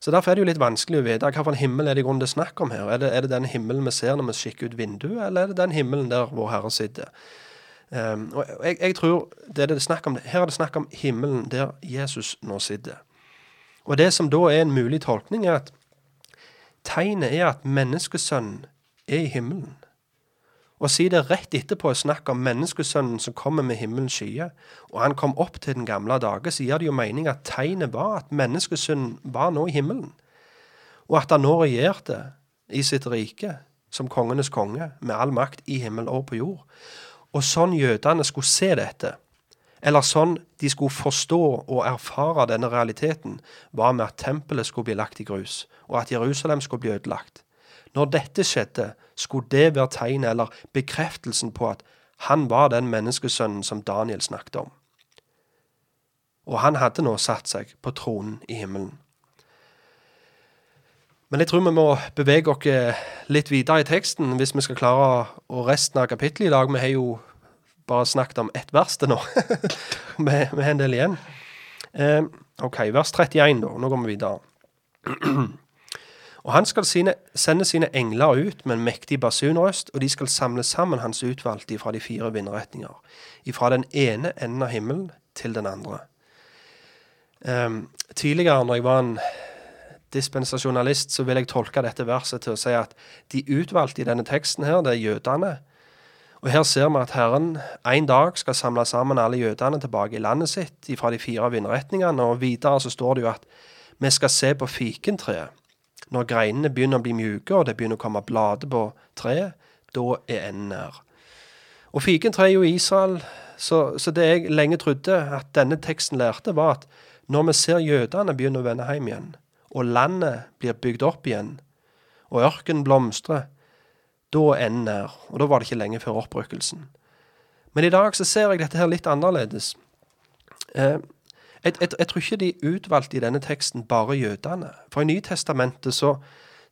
Så Derfor er det jo litt vanskelig å vite hvilken himmel er det i grunnen det er snakk om her. Er det, er det den himmelen vi ser når vi kikker ut vinduet, eller er det den himmelen der vår Herre sitter? Um, og jeg, jeg, tror det er det snakk om, Her er det snakk om himmelen der Jesus nå sitter. Og Det som da er en mulig tolkning, er at tegnet er at menneskesønnen er i himmelen. Og si det rett etterpå og snakk om menneskesønnen som kommer med himmelens skyer, og han kom opp til den gamle dager, så gir det jo mening at tegnet var at menneskesønnen var nå i himmelen, og at han nå regjerte i sitt rike som kongenes konge, med all makt i himmel og på jord. Og sånn jødene skulle se dette, eller sånn de skulle forstå og erfare denne realiteten, var med at tempelet skulle bli lagt i grus, og at Jerusalem skulle bli ødelagt. Når dette skjedde, skulle det være tegnet eller bekreftelsen på at han var den menneskesønnen som Daniel snakket om. Og han hadde nå satt seg på tronen i himmelen. Men jeg tror vi må bevege oss litt videre i teksten hvis vi skal klare å resten av kapittelet i dag. Vi har jo bare snakket om ett vers til nå. vi, har en del igjen. Eh, OK, vers 31, da. Nå går vi videre. Og han skal sine, sende sine engler ut med en mektig basunrøst, og de skal samle sammen hans utvalgte fra de fire vindretninger, ifra den ene enden av himmelen til den andre. Eh, tidligere, når jeg var en dispensasjonalist, så vil jeg tolke dette verset til å si at de utvalgte i denne teksten her, det er jødene. Og her ser vi at Herren en dag skal samle sammen alle jødene tilbake i landet sitt fra de fire vindretningene, og videre så står det jo at vi skal se på fikentreet når greinene begynner å bli mjuke, og det begynner å komme blader på treet, da er enden nær. Og fikentreet er jo Israel, så, så, det jeg lenge trodde at denne teksten lærte, var at når vi ser jødene begynne å vende hjem igjen, og landet blir bygd opp igjen, og ørkenen blomstrer, da er enden nær. Og da var det ikke lenge før opprykkelsen. Men i dag så ser jeg dette her litt annerledes. Eh, jeg, jeg, jeg, tror ikke de utvalgte i denne teksten bare jødene. For i Nytestamentet så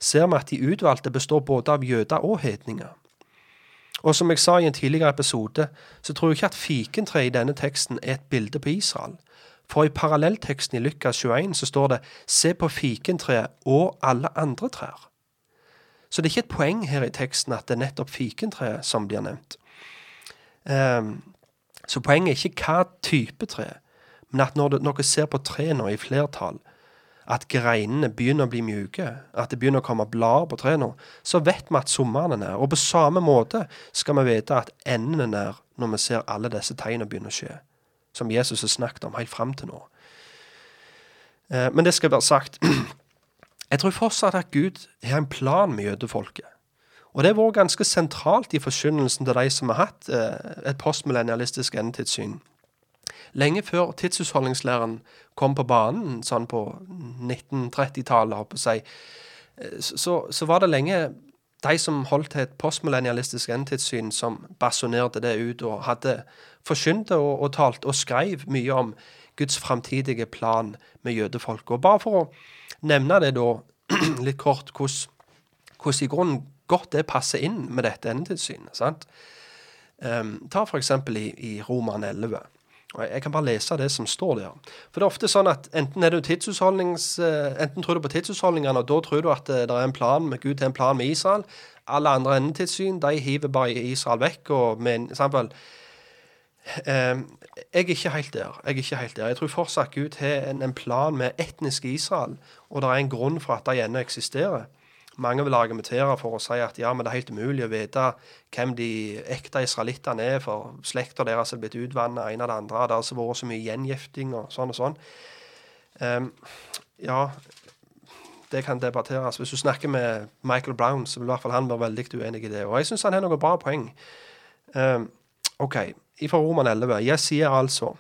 ser vi at de utvalgte består både av jøder og hedninger. Og som jeg sa i en tidligere episode, så tror jeg ikke at fikentreet i denne teksten er et bilde på Israel. For i parallellteksten i Lukas 21 så står det 'se på fikentreet og alle andre trær'. Så det er ikke et poeng her i teksten at det er nettopp fikentreet som blir nevnt. Um, så poenget er ikke hva type tre, men at når dere ser på trærne i flertall, at greinene begynner å bli mjuke, at det begynner å komme blader på trærne, så vet vi at sommeren er nær. Og på samme måte skal vi vite at enden er nær når vi ser alle disse tegnene begynne å skje, som Jesus har snakket om helt fram til nå. Eh, men det skal være sagt. Jeg tror fortsatt at Gud har en plan med jødefolket. Og det har vært ganske sentralt i forkynnelsen til de som har hatt eh, et postmillennialistisk endetidssyn. Lenge før tidshusholdningslæren kom på banen, sånn på 1930-tallet, holdt på å si, eh, så, så var det lenge de som holdt til et postmillennialistisk endetidssyn, som basunerte det ut og hadde forkynt og, og talt og skrev mye om Guds framtidige plan med jødefolket. Og bare for å nevne det da litt kort, hvordan i grunnen godt det passer inn med dette endetidssynet. sant? Um, ta f.eks. i, i Roman 11. Og jeg, kan bare lese det som står der. For det er ofte sånn at enten er du tidshusholdnings, uh, enten tror du på tidsutholdningene, og da tror du at uh, det er en plan med Gud til en plan med Israel. Alle andre endetidssyn de hiver bare Israel vekk. og med um, jeg er ikke helt der. Jeg er ikke helt der. Jeg tror fortsatt Gud har en, plan med etnisk Israel, og det er en grunn for at det ennå eksisterer. Mange vil argumentere for å si at ja, men det er helt umulig å vite hvem de ekte israelittene er, for slekta deres er blitt utvanna, en av det andre. Det har altså vært så mye gjengifting og sånn og sånn. Um, ja, det kan debatteres. Hvis du snakker med Michael Brown, så vil i hvert fall han være veldig uenig i det. Og jeg syns han har noe bra poeng. Um, OK, fra Roman 11. Jeg sier altså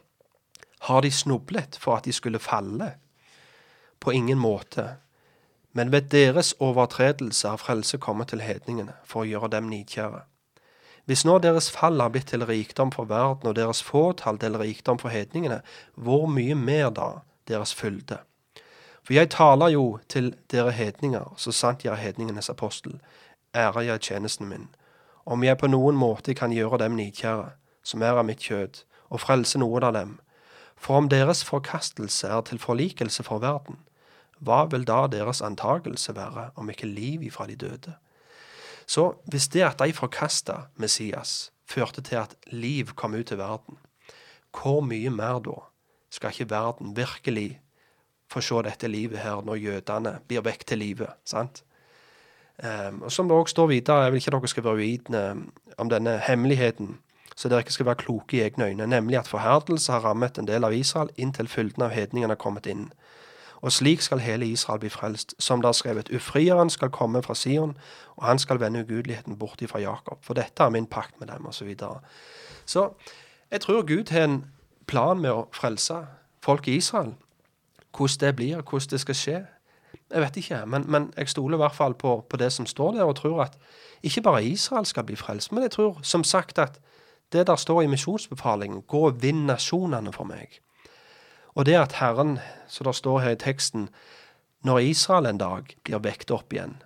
Har de snublet for at de skulle falle? På ingen måte. Men ved deres overtredelse har frelse kommet til hedningene for å gjøre dem nidkjære. Hvis nå deres fall har blitt til rikdom for verden, og deres fåtall til rikdom for hedningene, hvor mye mer da deres fylde? For jeg taler jo til dere hedninger, så sant jeg er hedningenes apostel, ærer jeg tjenesten min, om jeg på noen måte kan gjøre dem nidkjære, som er av mitt kjød, og frelse noen av dem. For om deres forkastelse er til forlikelse for verden, hva vil da deres antagelse være, om ikke liv ifra de døde? Så hvis det at de forkasta Messias, førte til at liv kom ut til verden, hvor mye mer da skal ikke verden virkelig få se dette livet her når jødene blir vekk til livet? sant? Um, og Som det også står videre, jeg vil ikke dere skal være uvitende om denne hemmeligheten, så dere ikke skal være kloke i egne øyne, nemlig at forherdelse har rammet en del av Israel inntil fylden av hedningene har kommet inn. Og slik skal hele Israel bli frelst. Som det er skrevet, ufrieren skal komme fra Sion, og han skal vende ugudeligheten bort fra Jakob. For dette er min pakt med dem, osv. Så, videre. så jeg tror Gud har en plan med å frelse folk i Israel. Hvordan det blir, hvordan det skal skje. Jeg vet ikke, men, men jeg stoler i hvert fall på, på, det som står der, og tror at ikke bare Israel skal bli frelst, men jeg tror som sagt at det der står i misjonsbefalingen, gå og vinn nasjonene for meg. Og det at Herren, som det står her i teksten, når Israel en dag blir vekt opp igjen,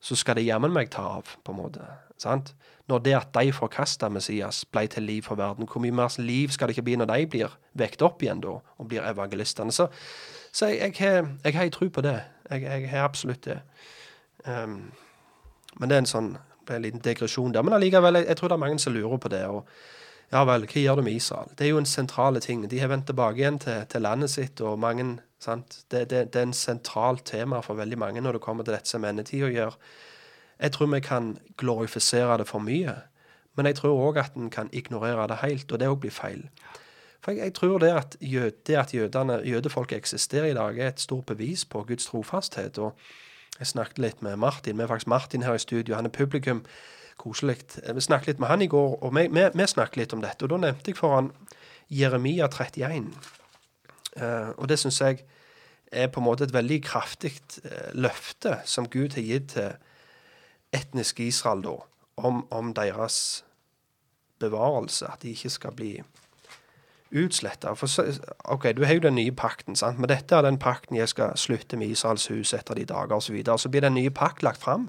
så skal det jammen meg ta av, på en måte. sant? Når det at de forkasta Messias, ble til liv for verden, hvor mye mer liv skal det ikke bli når de blir vekt opp igjen da, og blir evangelistene? Så, så jeg, jeg, har tro på det. Jeg, jeg har absolutt det. Um, men det er en sånn en liten digresjon der. Men allikevel, jeg, jeg tror det er mange som lurer på det. og ja vel, hva gjør du med Israel? Det er jo en sentrale ting. De har vendt tilbake igjen til, til landet sitt, og mange, sant? Det, det, det er en sentralt tema for veldig mange når det kommer til dette som endetid å gjøre. Jeg tror vi kan glorifisere det for mye, men jeg tror òg at en kan ignorere det helt, og det òg blir feil. For jeg, jeg tror det at, jød, at jødefolket eksisterer i dag, er et stort bevis på Guds trofasthet. og Jeg snakket litt med Martin. Vi er faktisk Martin her i studio. Han er publikum koselig. Vi snakket litt med han i går, og vi, vi, vi snakket litt om dette. Og da nevnte jeg for han Jeremia 31. Uh, eh, og det syns jeg er på en måte et veldig kraftig uh, løfte som Gud har gitt til etnisk Israel da, om, om deres bevarelse. At de ikke skal bli utsletta. OK, du har jo den nye pakten, sant? men dette er den pakten jeg skal slutte med Israels hus etter de dager, osv. Så, videre. så blir den nye pakt lagt fram.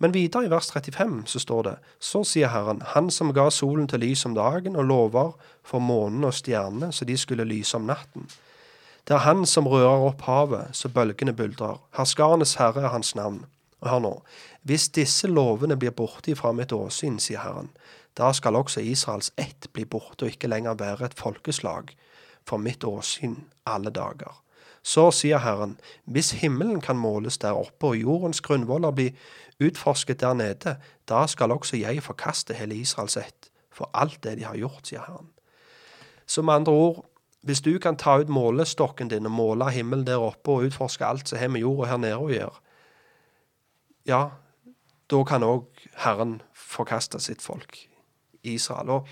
Men videre i vers 35 så står det, så sier Herren, Han som ga solen til lys om dagen og lover for månen og stjernene så de skulle lyse om natten. Det er Han som rører opp havet så bølgene buldrer. Herskarenes Herre er Hans navn. Hør nå, hvis disse lovene blir borte fra mitt åsyn, sier Herren, da skal også Israels ett bli borte og ikke lenger være et folkeslag for mitt åsyn alle dager. Så sier Herren, hvis himmelen kan måles der oppe og jordens grunnvoller bli utforsket der nede, da skal også jeg forkaste hele Israels ett for alt det de har gjort, sier Herren. Så med andre ord, hvis du kan ta ut målestokken din og måle himmelen der oppe og utforske alt som har med jorda her nede å gjøre, ja, da kan òg Herren forkaste sitt folk, Israel. Og,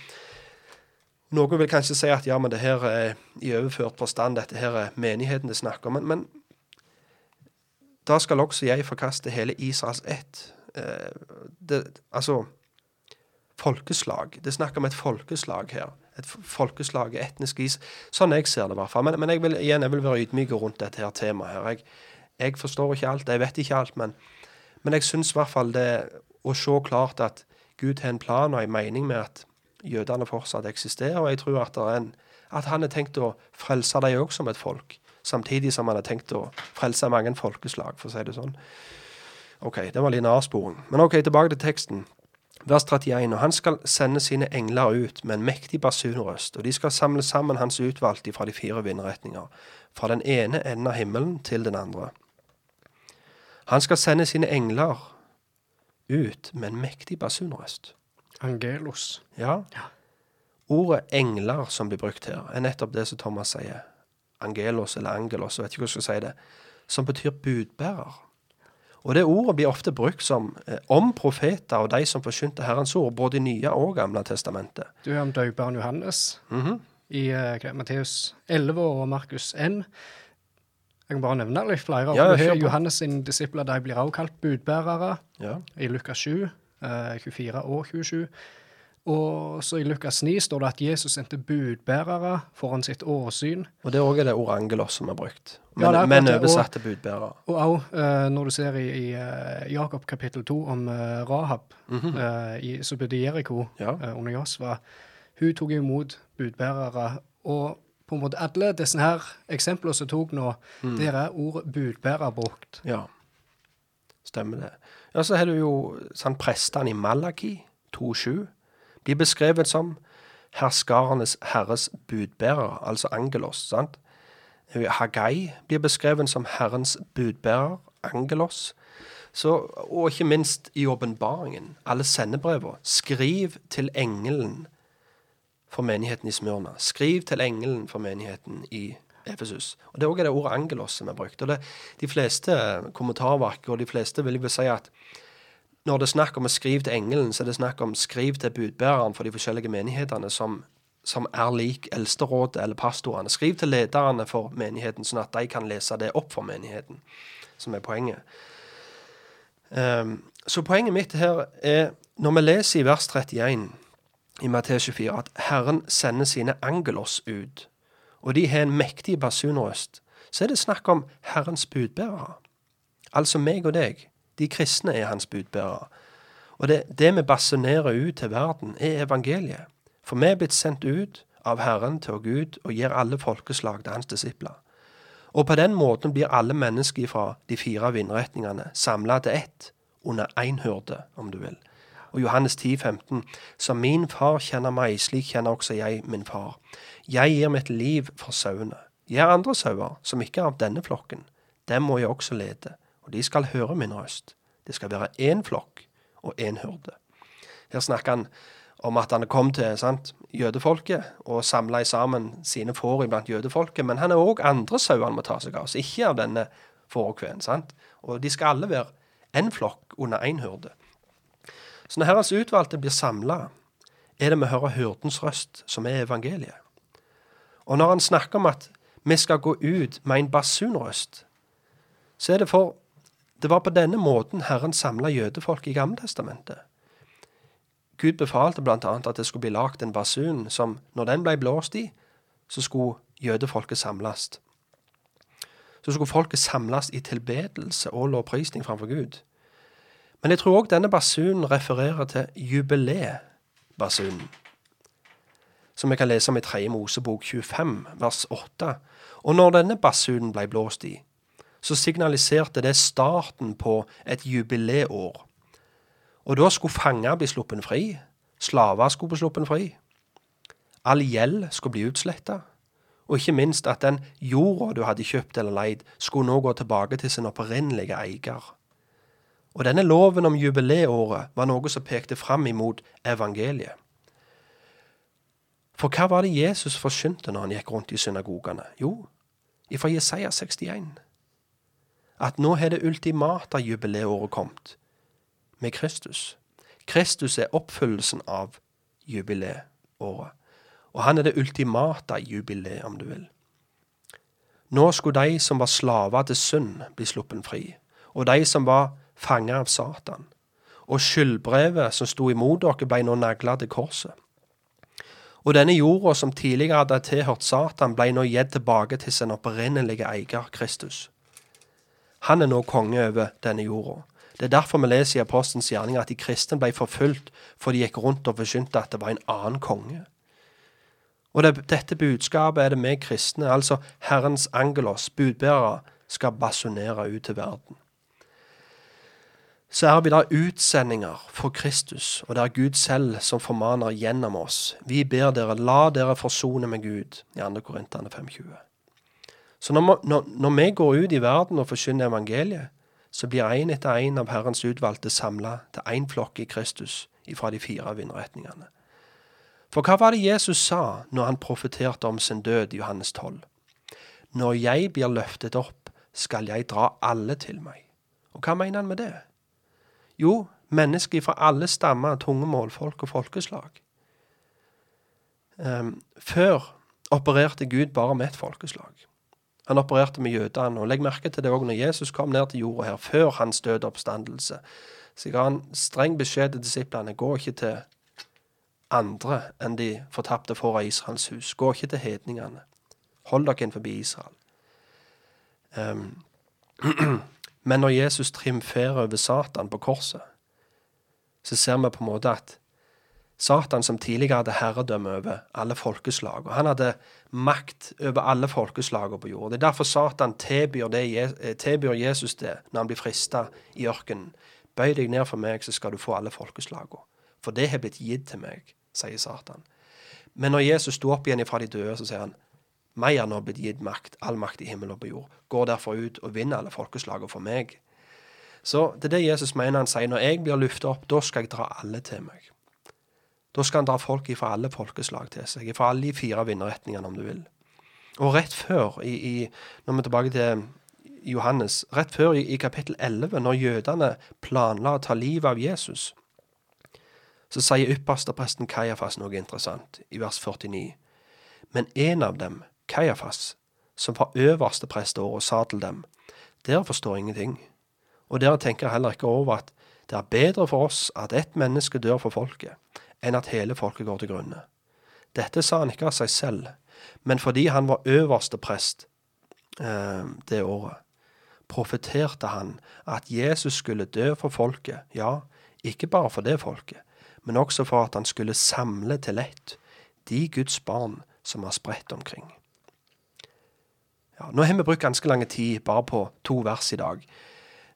Noen vil kanskje si at ja, men det her er i overført forstand, dette her er menigheten det snakker om. Men, men da skal også jeg forkaste hele Israels ett. Eh, det, altså Folkeslag. Det er snakk om et folkeslag her. Et folkeslag, etnisk is. Sånn jeg ser det, i hvert fall. Men, men jeg vil, igjen, jeg vil være ydmyk rundt dette her temaet. her. Jeg, jeg forstår ikke alt, jeg vet ikke alt, men, men jeg syns i hvert fall det å se klart at Gud har en plan og en mening med at jødene fortsatt eksisterer, og jeg tror at, en, at han har tenkt å frelse dem òg som et folk, samtidig som han har tenkt å frelse mange folkeslag, for å si det sånn. Ok, det var avsporing. Men ok, tilbake til teksten. Vers 31. Og han skal sende sine engler ut med en mektig basunrøst, og de skal samle sammen hans utvalgte fra de fire vindretninger, fra den ene enden av himmelen til den andre. Han skal sende sine engler ut med en mektig basunrøst. Angelos. Ja. Ordet engler som blir brukt her, er nettopp det som Thomas sier. Angelos eller angelos, jeg vet ikke hvordan jeg skal si det. Som betyr budbærer. Og det ordet blir ofte brukt som eh, om profeter og de som forkynte Herrens ord, både i Nye og Gamle testamentet. Du er om døperen Johannes Mhm. i eh, Matteus 11 og Markus 1. Jeg kan bare nevne litt flere. Ja, du har. Johannes sine disipler de blir også kalt budbærere Ja. i Lukas 7, eh, 24 og 27. Og så i Lukas 9 står det at Jesus sendte budbærere foran sitt åsyn. Og det er også det ordet angelos som er brukt. Men, ja, er men oversatt til budbærer. Og òg når du ser i, i eh, Jakob kapittel 2 om Rahab Rahab, -hmm. i, som bodde i Jeriko. Ja. eh, under Josva, hun tok imot budbærere. Og på en måte alle disse her eksemplene som tok nå, Mm. der er ordet budbærer brukt. Ja, stemmer det. Ja, så har du jo sånn prestene i Malaki 2.7 blir beskrevet som herskarenes herres budbærer, altså angelos, sant? Hagai blir beskrevet som herrens budbærer, angelos. Så, og ikke minst i åpenbaringen, alle sendebrevene. Skriv til engelen for menigheten i Smyrna. Skriv til engelen for menigheten i Efesus. Og Det er også det ordet angelos som er brukt. Og det, De fleste kommentarverk og de fleste vil jo si at når det er snakk om å skrive til engelen, så er det snakk om skriv til budbæreren for de forskjellige menighetene som, som er lik eldsterådet eller pastorene. Skriv til lederne for menigheten, sånn at de kan lese det opp for menigheten, som er poenget. Um, så poenget mitt her er, når vi leser i vers 31 i Matteus 24, at Herren sender sine angelos ut, og de har en mektig basunrøst, så er det snakk om Herrens budbærere. Altså meg og deg. De kristne er hans budbærere. Og det, det vi basunerer ut til verden, er evangeliet. For vi er blitt sendt ut av Herren til Gud og gir alle folkeslag til hans disipler. Og på den måten blir alle mennesker fra de fire vindretningene samla til ett, under én hyrde, om du vil. Og Johannes 10, 15, Som min far kjenner meg, slik kjenner også jeg min far. Jeg gir mitt liv for sauene. Jeg har andre sauer, som ikke er av denne flokken. Dem må jeg også lede, og de skal høre min røst. Det skal være én flokk og én hyrde. Her snakker han om at han kom til sant, jødefolket og samla sammen sine får iblant jødefolket, men han er òg andre sauer han må ta seg av, så ikke av denne fårekveen. sant? Og de skal alle være én flokk under én hyrde. Så når Herrens utvalgte blir samla, er det med å høre hyrdens røst, som er evangeliet. Og når han snakker om at vi skal gå ut med en basunrøst, så er det for det var på denne måten Herren samla jødefolk i Gammeltestamentet. Gud befalte bl.a. at det skulle bli lagd en basun som, når den ble blåst i, så skulle jødefolket samles. Så skulle folket samles i tilbedelse og lovprisning framfor Gud. Men jeg tror òg denne basunen refererer til jubileebasunen, som vi kan lese om i 3. Mosebok 25, vers 8. Og når denne basunen ble blåst i, så signaliserte det starten på et jubileår. Og da skulle fanger bli sluppet fri, slaver skulle bli sluppet fri, all gjeld skulle bli utsletta, og ikke minst at den jorda du hadde kjøpt eller leid, skulle nå gå tilbake til sin opprinnelige eier. Og denne loven om jubileåret var noe som pekte fram imot evangeliet. For hva var det Jesus forkynte når han gikk rundt i synagogene? Jo, ifra Jesaja 61. At nå har det ultimate jubileåret kommet med Kristus. Kristus er oppfyllelsen av jubileåret. Og han er det ultimate jubileet, om du vil. Nå skulle de som var slaver til synd, bli sluppen fri, og de som var fanget av Satan. Og skyldbrevet som sto imot dere, ble nå nagla til korset. Og denne jorda som tidligere hadde tilhørt Satan, ble nå gitt tilbake til sin opprinnelige eier, Kristus. Han er nå konge over denne jorda. Det er derfor vi leser i Apostelens gjerning at de kristne ble forfulgt for de gikk rundt og forkynte at det var en annen konge. Og det, dette budskapet er det vi kristne, altså Herrens angelos, budbærere, skal basunere ut til verden. Så er vi da utsendinger for Kristus, og det er Gud selv som formaner gjennom oss. Vi ber dere, la dere forsone med Gud, i 2. Korintene 5,20. Så når, når, når vi går ut i verden og forkynner evangeliet, så blir én etter én av Herrens utvalgte samla til én flokk i Kristus ifra de fire vindretningene. For hva var det Jesus sa når han profeterte om sin død i Johannes 12? Når jeg blir løftet opp, skal jeg dra alle til meg. Og hva mener han med det? Jo, mennesker fra alle stammer, tungemål, folk og folkeslag. Um, før opererte Gud bare med et folkeslag. Han opererte med jødene. og Legg merke til det òg når Jesus kom ned til jorda her, før hans døde oppstandelse. Så ga han streng beskjed til disiplene. Gå ikke til andre enn de fortapte får av Israels hus. Gå ikke til hedningene. Hold dere innenfor Israel. Um, men når Jesus triumferer over Satan på korset, så ser vi på en måte at Satan, som tidligere hadde herredømme over alle folkeslag, og han hadde makt over alle folkeslagene på jord. Det er derfor Satan tilbyr, det, tilbyr Jesus det når han blir frista i ørkenen. Bøy deg ned for meg, så skal du få alle folkeslagene. For det har blitt gitt til meg, sier Satan. Men når Jesus sto opp igjen fra de døde, så sier han meg nå blitt gitt makt, all makt i himmel og på jord. Går derfor ut og vinner alle folkeslagene for meg. Så det er det Jesus mener han sier. Når jeg blir løftet opp, da skal jeg dra alle til meg. Da skal han dra folk fra alle folkeslag til seg, fra alle de fire vinnerretningene, om du vil. Og rett før, i, i, når vi er tilbake til Johannes, rett før i, i kapittel 11, når jødene planla å ta livet av Jesus, så sier ypperstepresten Kajafas noe interessant, i vers 49. Men en av dem, Kajafas, som var øverste prest og sa til dem, dere forstår ingenting, og dere tenker heller ikke over at det er bedre for oss at ett menneske dør for folket, enn at hele folket går til grunne. Dette sa han ikke av seg selv, men fordi han var øverste prest eh, det året, profeterte han at Jesus skulle dø for folket, ja, ikke bare for det folket, men også for at han skulle samle til ett de Guds barn som var spredt omkring. Ja, nå har vi brukt ganske lang tid bare på to vers i dag.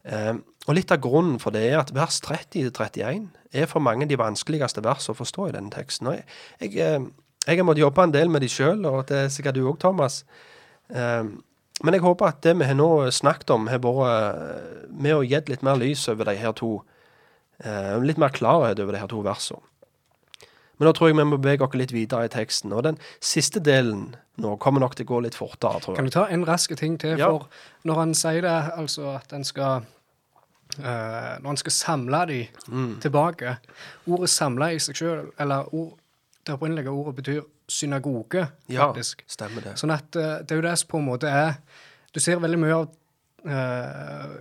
Eh, og Litt av grunnen for det er at vers 30-31 er for mange de vanskeligste vers å forstå i denne teksten. Og jeg, jeg, eh, jeg har måttet jobbe en del med de sjøl, og det er sikkert du òg, Thomas. Eh, men jeg håper at det vi har nå snakket om, har vært eh, med å gitt litt mer lys over de her to eh, Litt mer klarhet over de her to versene. Men da tror jeg vi må bevege oss litt videre i teksten. Og den siste delen nå kommer nok til å gå litt fortere, tror jeg. Kan du ta en rask ting til? Ja. For når han sier det, altså at en skal uh, Når han skal samle de Mm. tilbake Ordet 'samle' i seg sjøl, eller ord, det opprinnelige ordet betyr synagoge, Ja, stemmer det. Sånn at uh, det er jo det som på en måte er Du ser veldig mye av uh,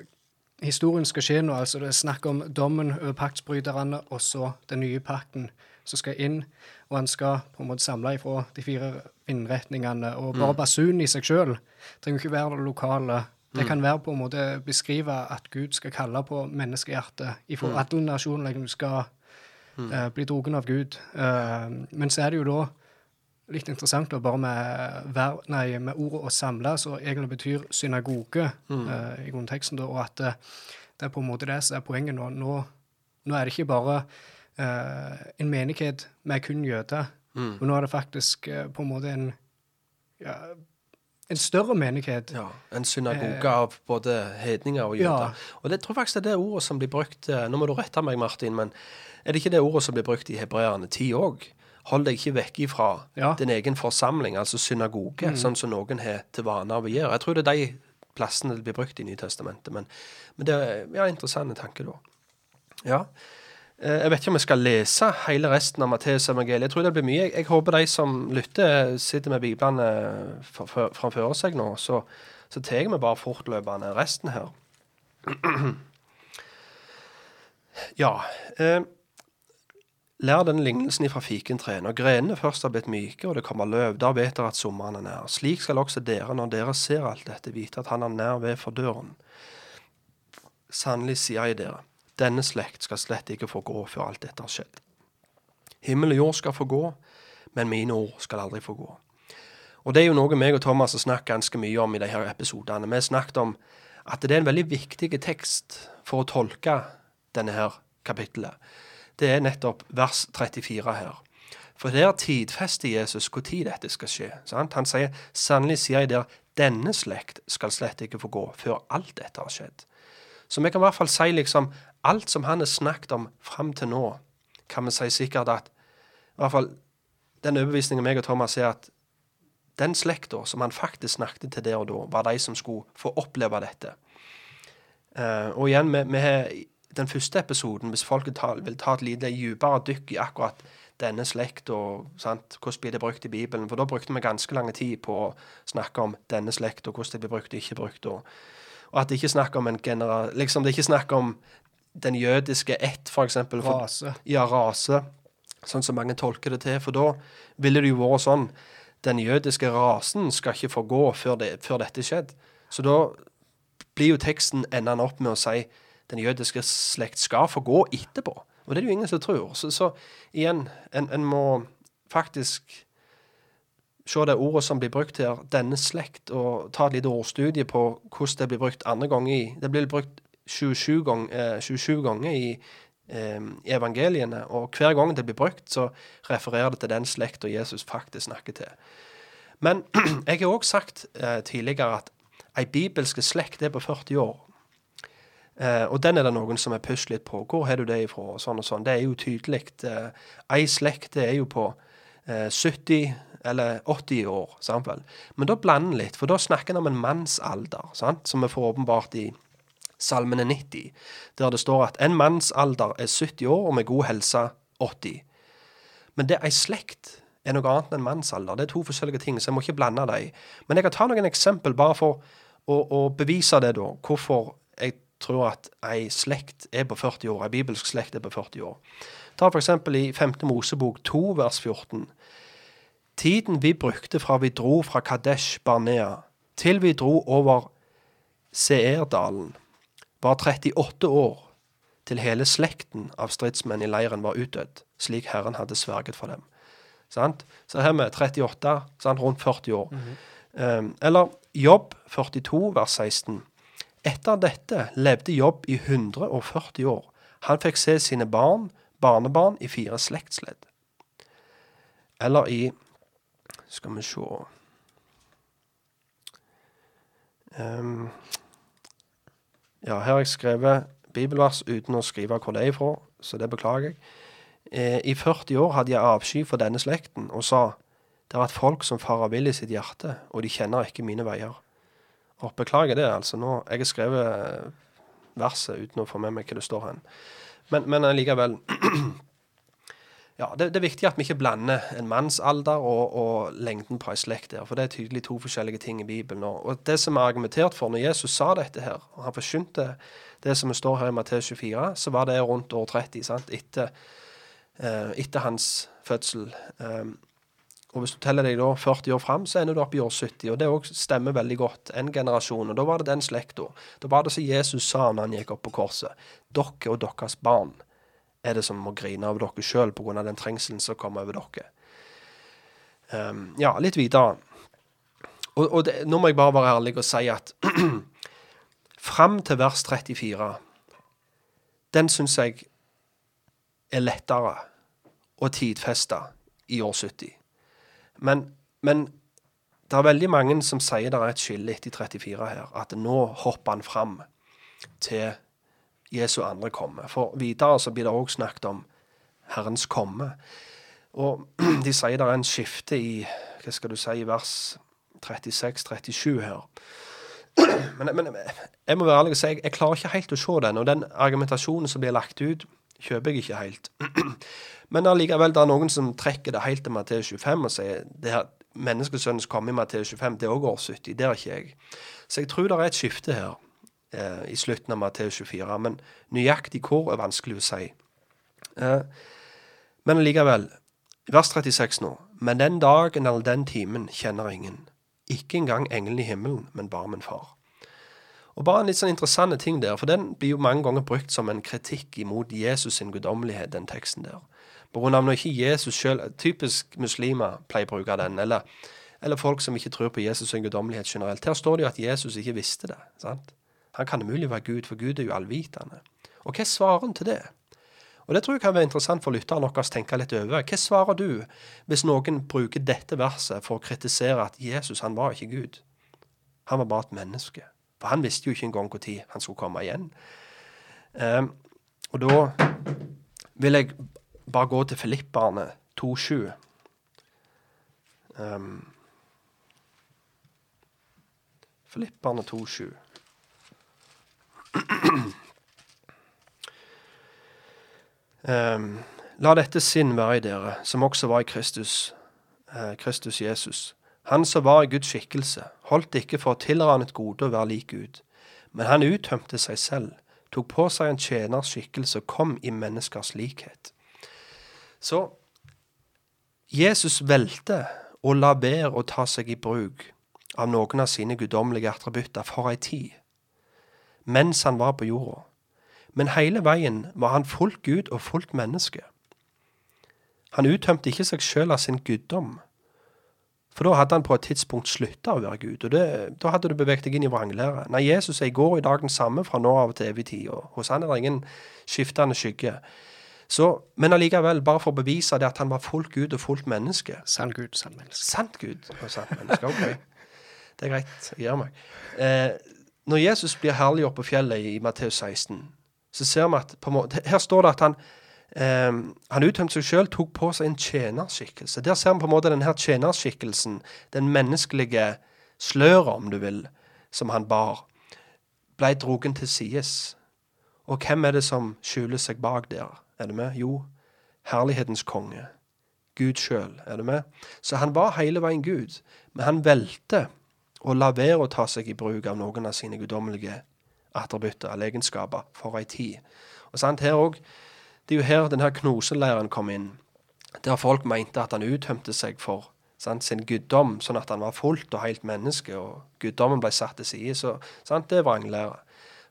historien skal skje nå. altså Det er snakk om dommen over paktsbryterne og så den nye pakten som skal inn. Og han skal på en måte samle ifra de fire vindretningene. Og bare basunen i seg sjøl trenger ikke være det lokale. Det kan være på en måte beskrive at Gud skal kalle på menneskehjertet ifra alle nasjoner. Liksom skal uh, bli drogen av Gud. Uh, men så er det jo da litt interessant da, bare med, ver, nei, med ordet 'å samle', som egentlig betyr synagoge uh, i grunnteksten, da, og at det, er på en måte det som er poenget nå. Nå, nå er det ikke bare en menighet med kun jøder, og nå er det faktisk eh, på en måte en ja, en større menighet. Ja, En synagoge av både hedninger og jøder. Ja. Og det tror jeg faktisk det er det ordet som blir brukt eh, Nå må du rette meg, Martin, men er det ikke det ordet som blir brukt i hebreerne 10 òg? Hold deg ikke vekk ifra Ja. din egen forsamling, altså synagoge, sånn som noen har til vane av å gjøre. Jeg tror det er de plassene det blir brukt i Nytestamentet, men, men det er ja, interessante tanker da. Ja. Eh, Jeg vet ikke om jeg skal lese hele resten av Matteus evangeliet. Jeg tror det blir mye. Jeg, jeg håper de som lytter, sitter med biblene fra- framfor seg nå. Så, så tar vi bare fortløpende resten her. Ja. Eh, lær den lignelsen ifra fikentreet. Når grenene først har blitt myke og det kommer løv, da vet dere at sommeren er nær. Slik skal også dere, når dere ser alt dette, vite at han er nær ved for døren. Sannelig sier jeg dere, denne slekt skal slett ikke få gå før alt dette har skjedd. Himmel og jord skal få gå, men mine ord skal aldri få gå. Og det er jo noe meg og Thomas har snakket ganske mye om i de her episodene. Vi har snakket om at det er en veldig viktig tekst for å tolke denne her kapittelet. Det er nettopp vers 34 her. For der tidfester Jesus tid dette skal skje. Sant? Han sier, sannelig sier jeg der, denne slekt skal slett ikke få gå før alt dette har skjedd. Så vi kan i hvert fall si liksom alt som han har snakket om fram til nå, kan vi si sikkert at i hvert fall den overbevisningen meg og Thomas er at den slekta som han faktisk snakket til der og da, var de som skulle få oppleve dette. Uh, og igjen, vi, har den første episoden, hvis folk vil ta, et lite dypere dykk i akkurat denne slekta, hvordan blir det brukt i Bibelen, for da brukte vi ganske lang tid på å snakke om denne slekta, hvordan det blir brukt og ikke brukt. og og at det ikke er snakk om en general... Liksom det ikke snakk om den jødiske ett, eksempel. Rase. Ja, rase. Sånn som mange tolker det til. For da ville det jo vært sånn Den jødiske rasen skal ikke få gå før, det, før dette skjedde. Så da blir jo teksten endende opp med å si den jødiske slekt skal få gå etterpå. Og det er det jo ingen som tror. Så, så igjen, en, en må faktisk se det ordet som blir brukt her, denne slekt, og ta et lite ordstudie på hvordan det blir brukt andre ganger i Det blir brukt 27, gang, eh, 27 ganger i, eh, evangeliene, og hver gang det blir brukt, så refererer det til den slekta Jesus faktisk snakker til. Men jeg har òg sagt eh, tidligere at ei bibelske slekt er på 40 år. Eh, og den er det noen som har puslet litt på. Hvor har du det ifra? Og sånn og sånn. Det er jo tydelig. Eh, ei slekt er jo på eh, 70 eller 80 år. Sant? Men da blander en litt, for da snakker en om en mannsalder, sant? som vi får åpenbart i Salmene 90, der det står at en manns alder er 70 år, og med god helse 80. Men det ei slekt er noe annet enn mannsalder. Det er to forskjellige ting, så jeg må ikke blande dem. Men jeg kan ta noen eksempel bare for å, å bevise det, da. Hvorfor jeg tror at ei slekt er på 40 år. Ei bibelsk slekt er på 40 år. Ta f.eks. i 5. Mosebok 2, vers 14. Tiden vi brukte fra vi dro fra Kadesh Barnea til vi dro over Seerdalen, var 38 år til hele slekten av stridsmenn i leiren var utdødd, slik Herren hadde sverget for dem. Sant? Så her med 38, sant? rundt 40 år. Um, eller Jobb 42, vers 16. Etter dette levde Jobb i 140 år. Han fikk se sine barn, barnebarn, i fire slektsledd. Eller i Skal vi se Ehm, Ja, her har jeg skrevet bibelvers uten å skrive hvor det er ifra, så det beklager jeg. Eh, I 40 år hadde jeg avsky for denne slekten og sa det er et folk som farer vill i sitt hjerte, og de kjenner ikke mine veier. Og beklager det, altså. Nå, jeg har skrevet verset uten å få med meg hva det står hen. Men, men allikevel Ja, det, det er viktig at vi ikke blander en manns alder og, og lengden på ei slekt der, for det er tydelig to forskjellige ting i Bibelen. Og, det som er argumentert for når Jesus sa dette her, og han forsynte det som står her i Matteus 24, så var det rundt år 30, sant? Etter, eh, etter hans fødsel. Eh, og hvis du teller deg da 40 år fram, så ender du opp i år 70. Og det stemmer veldig godt. En generasjon. Og da var det den slekta. Da var det som Jesus sa når han gikk opp på korset. Dere og deres barn er det som må grine over dere sjøl pga. den trengselen som kommer over dere. Um, ja, litt videre. Og, og det, nå må jeg bare være ærlig og si at fram til vers 34, den syns jeg er lettere å tidfeste i år 70. Men, men det er veldig mange som sier det er et skille etter 34 her. At nå hopper han fram til Jesu andre komme. For videre så blir det òg snakket om Herrens komme. Og de sier det er en skifte i hva skal du si, i vers 36-37 her. Men, men jeg må være ærlig og si jeg, klarer ikke helt å se den. Og den argumentasjonen som blir lagt ut kjøper jeg ikke helt. Men allikevel, det er noen som trekker det helt til Matteus 25 og sier det her menneskesønnen som kommer i Matteus 25, det er òg år 70. Det er ikke jeg. Så jeg tror det er et skifte her eh, i slutten av Matteus 24. Men nøyaktig hvor er vanskelig å si. Eh, men allikevel, vers 36 nå. Men den dagen eller den timen kjenner ingen. Ikke engang engelen i himmelen, men bare min far. Og bare en litt sånn interessant ting der, for den blir jo mange ganger brukt som en kritikk imot Jesus sin guddommelighet, den teksten der. På grunn av når ikke Jesus selv, Typisk muslimer pleier å bruke den, eller, eller folk som ikke tror på Jesus sin guddommelighet generelt. Her står det jo at Jesus ikke visste det. sant? Han kan umulig være Gud, for Gud er jo allvitende. Og hva er svaren til det? Og Det tror jeg kan være interessant for lytterne våre å tenke litt over. Hva svarer du hvis noen bruker dette verset for å kritisere at Jesus han var ikke Gud? Han var bare et menneske. For han visste jo ikke engang når han skulle komme igjen. Um, og da vil jeg bare gå til Filipperne 2.7. Um, Filipperne 2.7. Um, La dette sinn være i dere, som også var i Kristus, eh, Kristus Jesus. Han som var i Guds skikkelse, holdt ikke for å tilrane et gode å være lik Gud, men han uttømte seg selv, tok på seg en tjeners skikkelse og kom i menneskers likhet. Så Jesus valgte å la være å ta seg i bruk av noen av sine guddommelige attributter for ei tid, mens han var på jorda. Men hele veien var han fullt Gud og fullt menneske. Han uttømte ikke seg sjøl av sin guddom, for da hadde han på et tidspunkt slutta å være Gud, og det, da hadde du beveget deg inn i vranglære. Nei, Jesus er i går og i dag den samme fra nå av til evig tid, og hos han er det ingen skiftende skygge. Så, men allikevel, bare for å bevise det at han var fullt Gud og fullt menneske. Sann Gud, sann menneske. Sant Gud og sant menneske. Ok. Det er greit. Jeg gir meg. Eh, når Jesus blir herliggjort på fjellet i Matteus 16, så ser vi at måte, Her står det at han eh, han uttømte seg sjøl, tok på seg en tjenerskikkelse. Der ser vi på en måte denne tjenerskikkelsen, den menneskelige sløret, om du vil, som han bar, ble drogen til sides. Og hvem er det som skjuler seg bak der? Er du med? Jo, herlighetens konge. Gud sjøl. Er du med? Så han var hele veien Gud, men han valgte å la være å ta seg i bruk av noen av sine guddommelige attributter eller egenskaper for ei tid. Og sant, her også, Det er jo her denne knoseleiren kom inn, der folk mente at han uttømte seg for sant, sin guddom, sånn at han var fullt og helt menneske, og guddommen ble satt til side. Så sant, det er vranglære.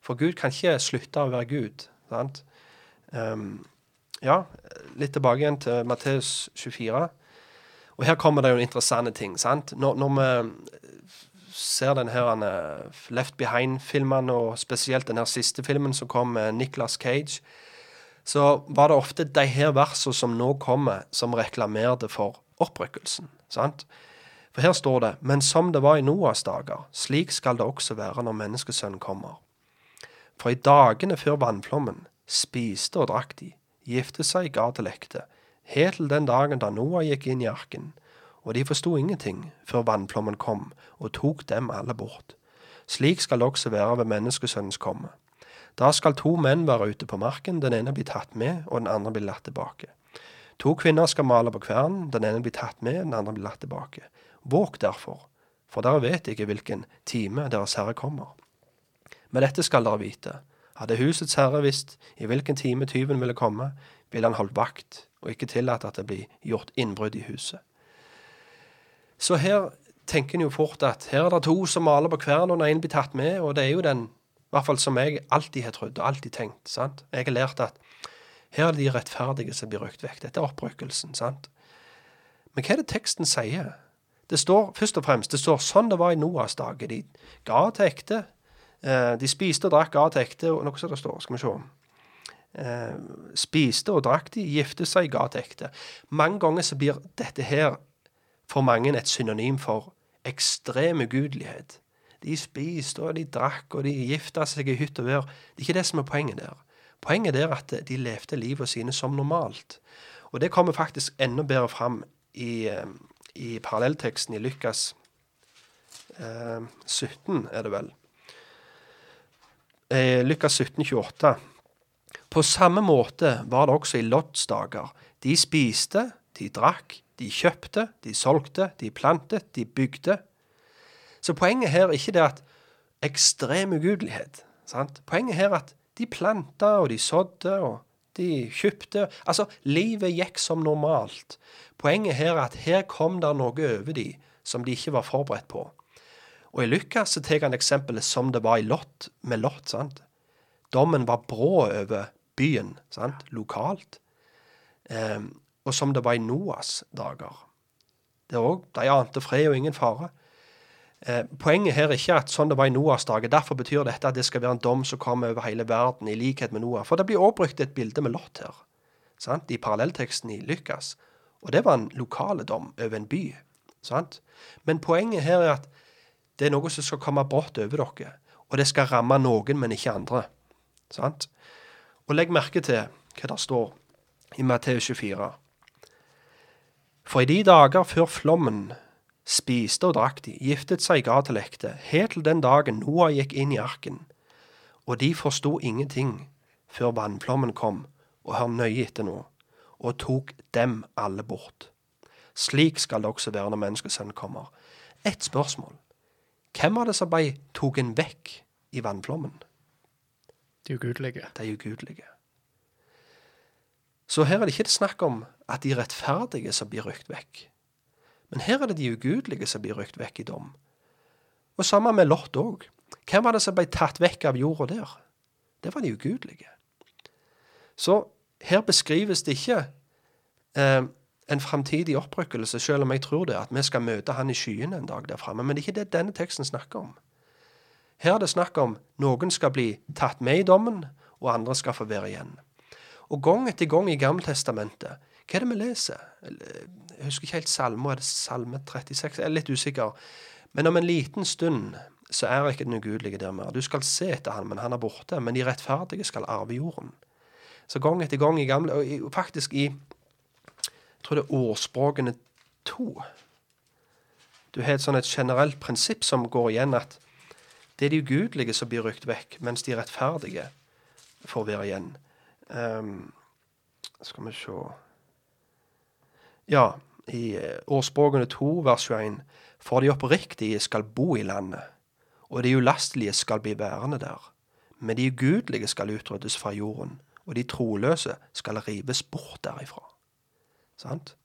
For Gud kan ikke slutte å være Gud. sant? Um, ja, litt tilbake igjen til Matteus 24. Og her kommer det jo en interessante ting. sant? Når, når vi ser den her uh, Left Behind-filmene, og spesielt den her siste filmen som kom med Nicholas Cage, så var det ofte de her versene som nå kommer, som reklamerte for opprykkelsen. sant? For her står det, men som det var i Noas dager, slik skal det også være når menneskesønnen kommer. For i dagene før vannflommen spiste og drakk de, gifte seg, ga til ekte, helt til den dagen da Noah gikk inn i arken, og de forsto ingenting før vannflommen kom og tok dem alle bort. Slik skal det også være ved menneskesønnens komme. Da skal to menn være ute på marken, den ene blir tatt med, og den andre blir latt tilbake. To kvinner skal male på kvernen, den ene blir tatt med, den andre blir latt tilbake. Våg derfor, for dere vet ikke hvilken time Deres Herre kommer. Med dette skal dere vite, hadde husets herre visst i hvilken time tyven ville komme, ville han holdt vakt og ikke tillatt at det blir gjort innbrudd i huset. Så her tenker en jo fort at her er det to som maler på kvern, og den ene blir tatt med, og det er jo den, i hvert fall som jeg alltid har trodd og alltid tenkt. sant? Jeg har lært at her er det de rettferdige som blir røkt vekk. Dette er opprykkelsen. sant? Men hva er det teksten sier? Det står først og fremst det står sånn det var i Noas dager. De ga til ekte. Eh, de spiste og drakk, ga til ekte. og Noe som det står, skal vi se. Eh, spiste og drakk de, gifte seg, ga til ekte. Mange ganger så blir dette her for mange et synonym for ekstrem ugudelighet. De spiste og de drakk og de gifta seg i hytt og vær. Det er ikke det som er poenget der. Poenget er at de levde livet sine som normalt. Og det kommer faktisk enda bedre fram i, eh, i parallellteksten i Lykas eh, 17, er det vel. Eh, Lykas 17, 28. På samme måte var det også i Lots dager. De spiste, de drakk, de kjøpte, de solgte, de plantet, de bygde. Så poenget her er ikke det at ekstrem ugudelighet. Sant? Poenget her er at de planta, og de sådde, og de kjøpte. Altså, livet gikk som normalt. Poenget her er at her kom det noe over de som de ikke var forberedt på. Og i Lukas så tar han eksempelet som det var i Lot, med Lot. sant? Dommen var brå over byen, sant? lokalt. Ehm, og som det var i Noas dager. Det er også, De ante fred og ingen fare. Eh, poenget her er ikke at sånn det var i Noas dager. Derfor betyr dette at det skal være en dom som kommer over hele verden, i likhet med Noah. For det blir også brukt et bilde med Lot her, sant? i parallellteksten i Lykas. Og det var en lokale dom over en by. Sant? Men poenget her er at det er noe som skal komme brått over dere. Og det skal ramme noen, men ikke andre. Sant? Og legg merke til hva det står i Matteus 24. For i de dager før flommen spiste og drakk de, giftet seg, ga til ekte, helt til den dagen Noah gikk inn i arken. Og de forsto ingenting før vannflommen kom, og hør nøye etter nå, og tok dem alle bort. Slik skal det også være når menneskesønnen kommer. Ett spørsmål. Hvem var det som ble tatt vekk i vannflommen? De ugudelige. De ugudelige. Så her er det ikke snakk om at de rettferdige som blir rykt vekk. Men her er det de ugudelige som blir rykt vekk i dom. Og sammen med Lot òg. Hvem var det som ble tatt vekk av jorda der? Det var de ugudelige. Så her beskrives det ikke eh, en framtidig opprykkelse, selv om jeg tror det, at vi skal møte han i skyene en dag der framme. Men det er ikke det denne teksten snakker om. Her er det snakk om noen skal bli tatt med i dommen, og andre skal få være igjen. Og gang etter gang i Gammeltestamentet, hva er det vi leser? Jeg husker ikke helt salme, er det salme 36? Jeg er litt usikker. Men om en liten stund så er ikke den ugudelige der mer. Du skal se etter han, men han er borte. Men de rettferdige skal arve jorden. Så gang etter gang i gamle, og faktisk i jeg tror det er ordspråkene to. Du har et sånn et generelt prinsipp som går igjen at det er de ugudelige som blir rykt vekk, mens de rettferdige får være igjen. Um, skal vi se Ja, i Årsspråkene 2, vers 21. For de oppriktige skal bo i landet, og de ulastelige skal bli værende der. Men de ugudelige skal utryddes fra jorden, og de troløse skal rives bort derifra. Sant?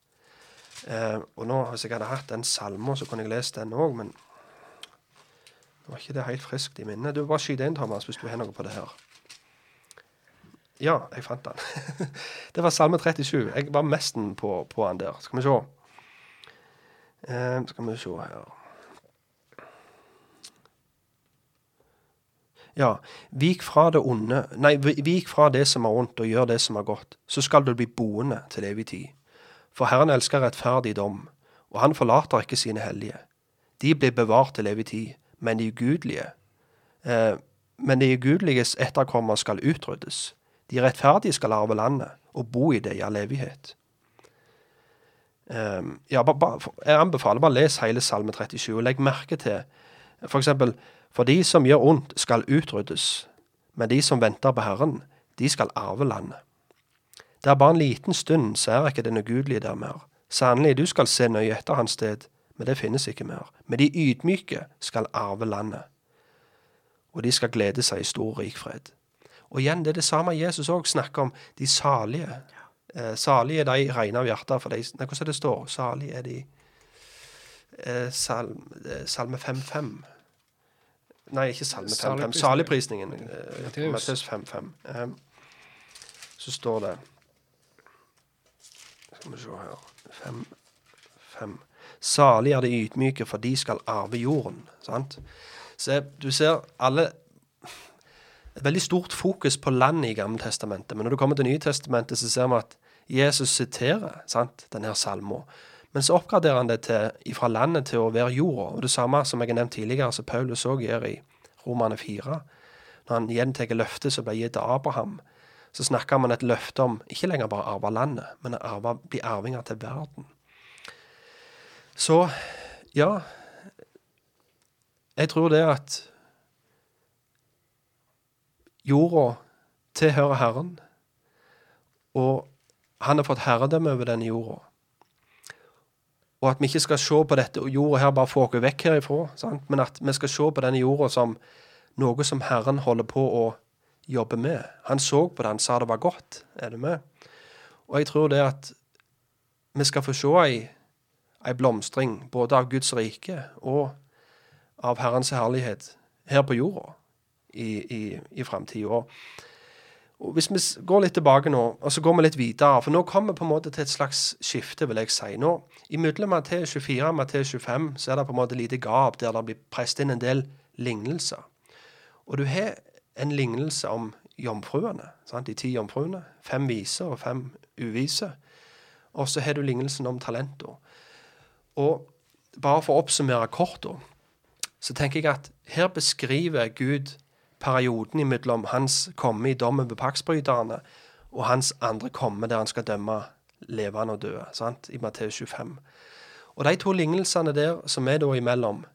Eh, og nå, Hvis jeg hadde hatt den salmen, så kunne jeg lest den òg, men nå var ikke det helt friskt i minnet. Du Bare skyt inn, Thomas, hvis du har noe på det her. Ja, jeg fant den. det var Salme 37. Jeg var mesten på, på den der. Skal vi se. Eh, skal vi se her Ja. Vik fra det onde Nei, vik fra det som er ondt, og gjør det som er godt. Så skal du bli boende til evig tid. For Herren elsker rettferdig dom, og han forlater ikke sine hellige. De blir bevart til evig tid, men de ugudelige eh, Men de ugudeliges etterkommere skal utryddes. De rettferdige skal arve landet og bo i det i all evighet. Um, ja, ba, ba, jeg anbefaler bare les hele Salme 37 og legg merke til f.eks.: For, for de som gjør ondt, skal utryddes, men de som venter på Herren, de skal arve landet. Det er bare en liten stund, så er ikke den ugudelige der mer. Sannelig, du skal se nøye etter hans sted, men det finnes ikke mer. Men de ydmyke skal arve landet, og de skal glede seg i stor rik fred. Og igjen, det er det samme Jesus òg snakker om, de salige. Eh, salige er de rene av hjertet, for de nei, Hvordan det står Salige er de eh, salm, eh, Salme 5.5. Nei, ikke Salme 5.5. Saligprisningen. Eh, Matteus 5.5. Eh, så står det Skal vi se her 5, 5. Salig er de ydmyke, for de skal arve jorden. Sant? Så du ser alle et veldig stort fokus på landet i Gammeltestamentet. Men når du kommer til Nytestamentet, så ser vi at Jesus siterer sant, denne salmen. Men så oppgraderer han det til, fra landet til å være jorda. Og det samme som jeg har nevnt tidligere, som Paulus òg gjør i Romane 4. Når han gjentar løftet som ble gitt til Abraham, så snakker man et løfte om ikke lenger bare arve landet, men å bli arvinger til verden. Så ja Jeg tror det at jorda tilhører Herren. Og han har fått herredømme over denne jorda. Og at vi ikke skal se på dette jorda her bare få oss vekk herifra, sant? men at vi skal se på denne jorda som noe som Herren holder på å jobbe med. Han så på det, han sa det var godt. Er du med? Og jeg tror det at vi skal få se ei, ei blomstring både av Guds rike og av Herrens herlighet her på jorda i, i, i framtida. Hvis vi går litt tilbake nå, og så går vi litt videre, for nå kommer vi på en måte til et slags skifte, vil jeg si. Nå, Imellom Matteus 24 og Matteus 25 så er det på en måte lite gap der det blir presset inn en del lignelser. Og du har en lignelse om jomfruene, sant? de ti jomfruene. Fem vise og fem uvise. Og så har du lignelsen om talenter. Og bare for å oppsummere kort, så tenker jeg at her beskriver Gud perioden imellom hans komme i dommen ved paktsbryterne og hans andre komme der han skal dømme levende og døde, sant? i Matteus 25. Og de to lignelsene der som er da imellom,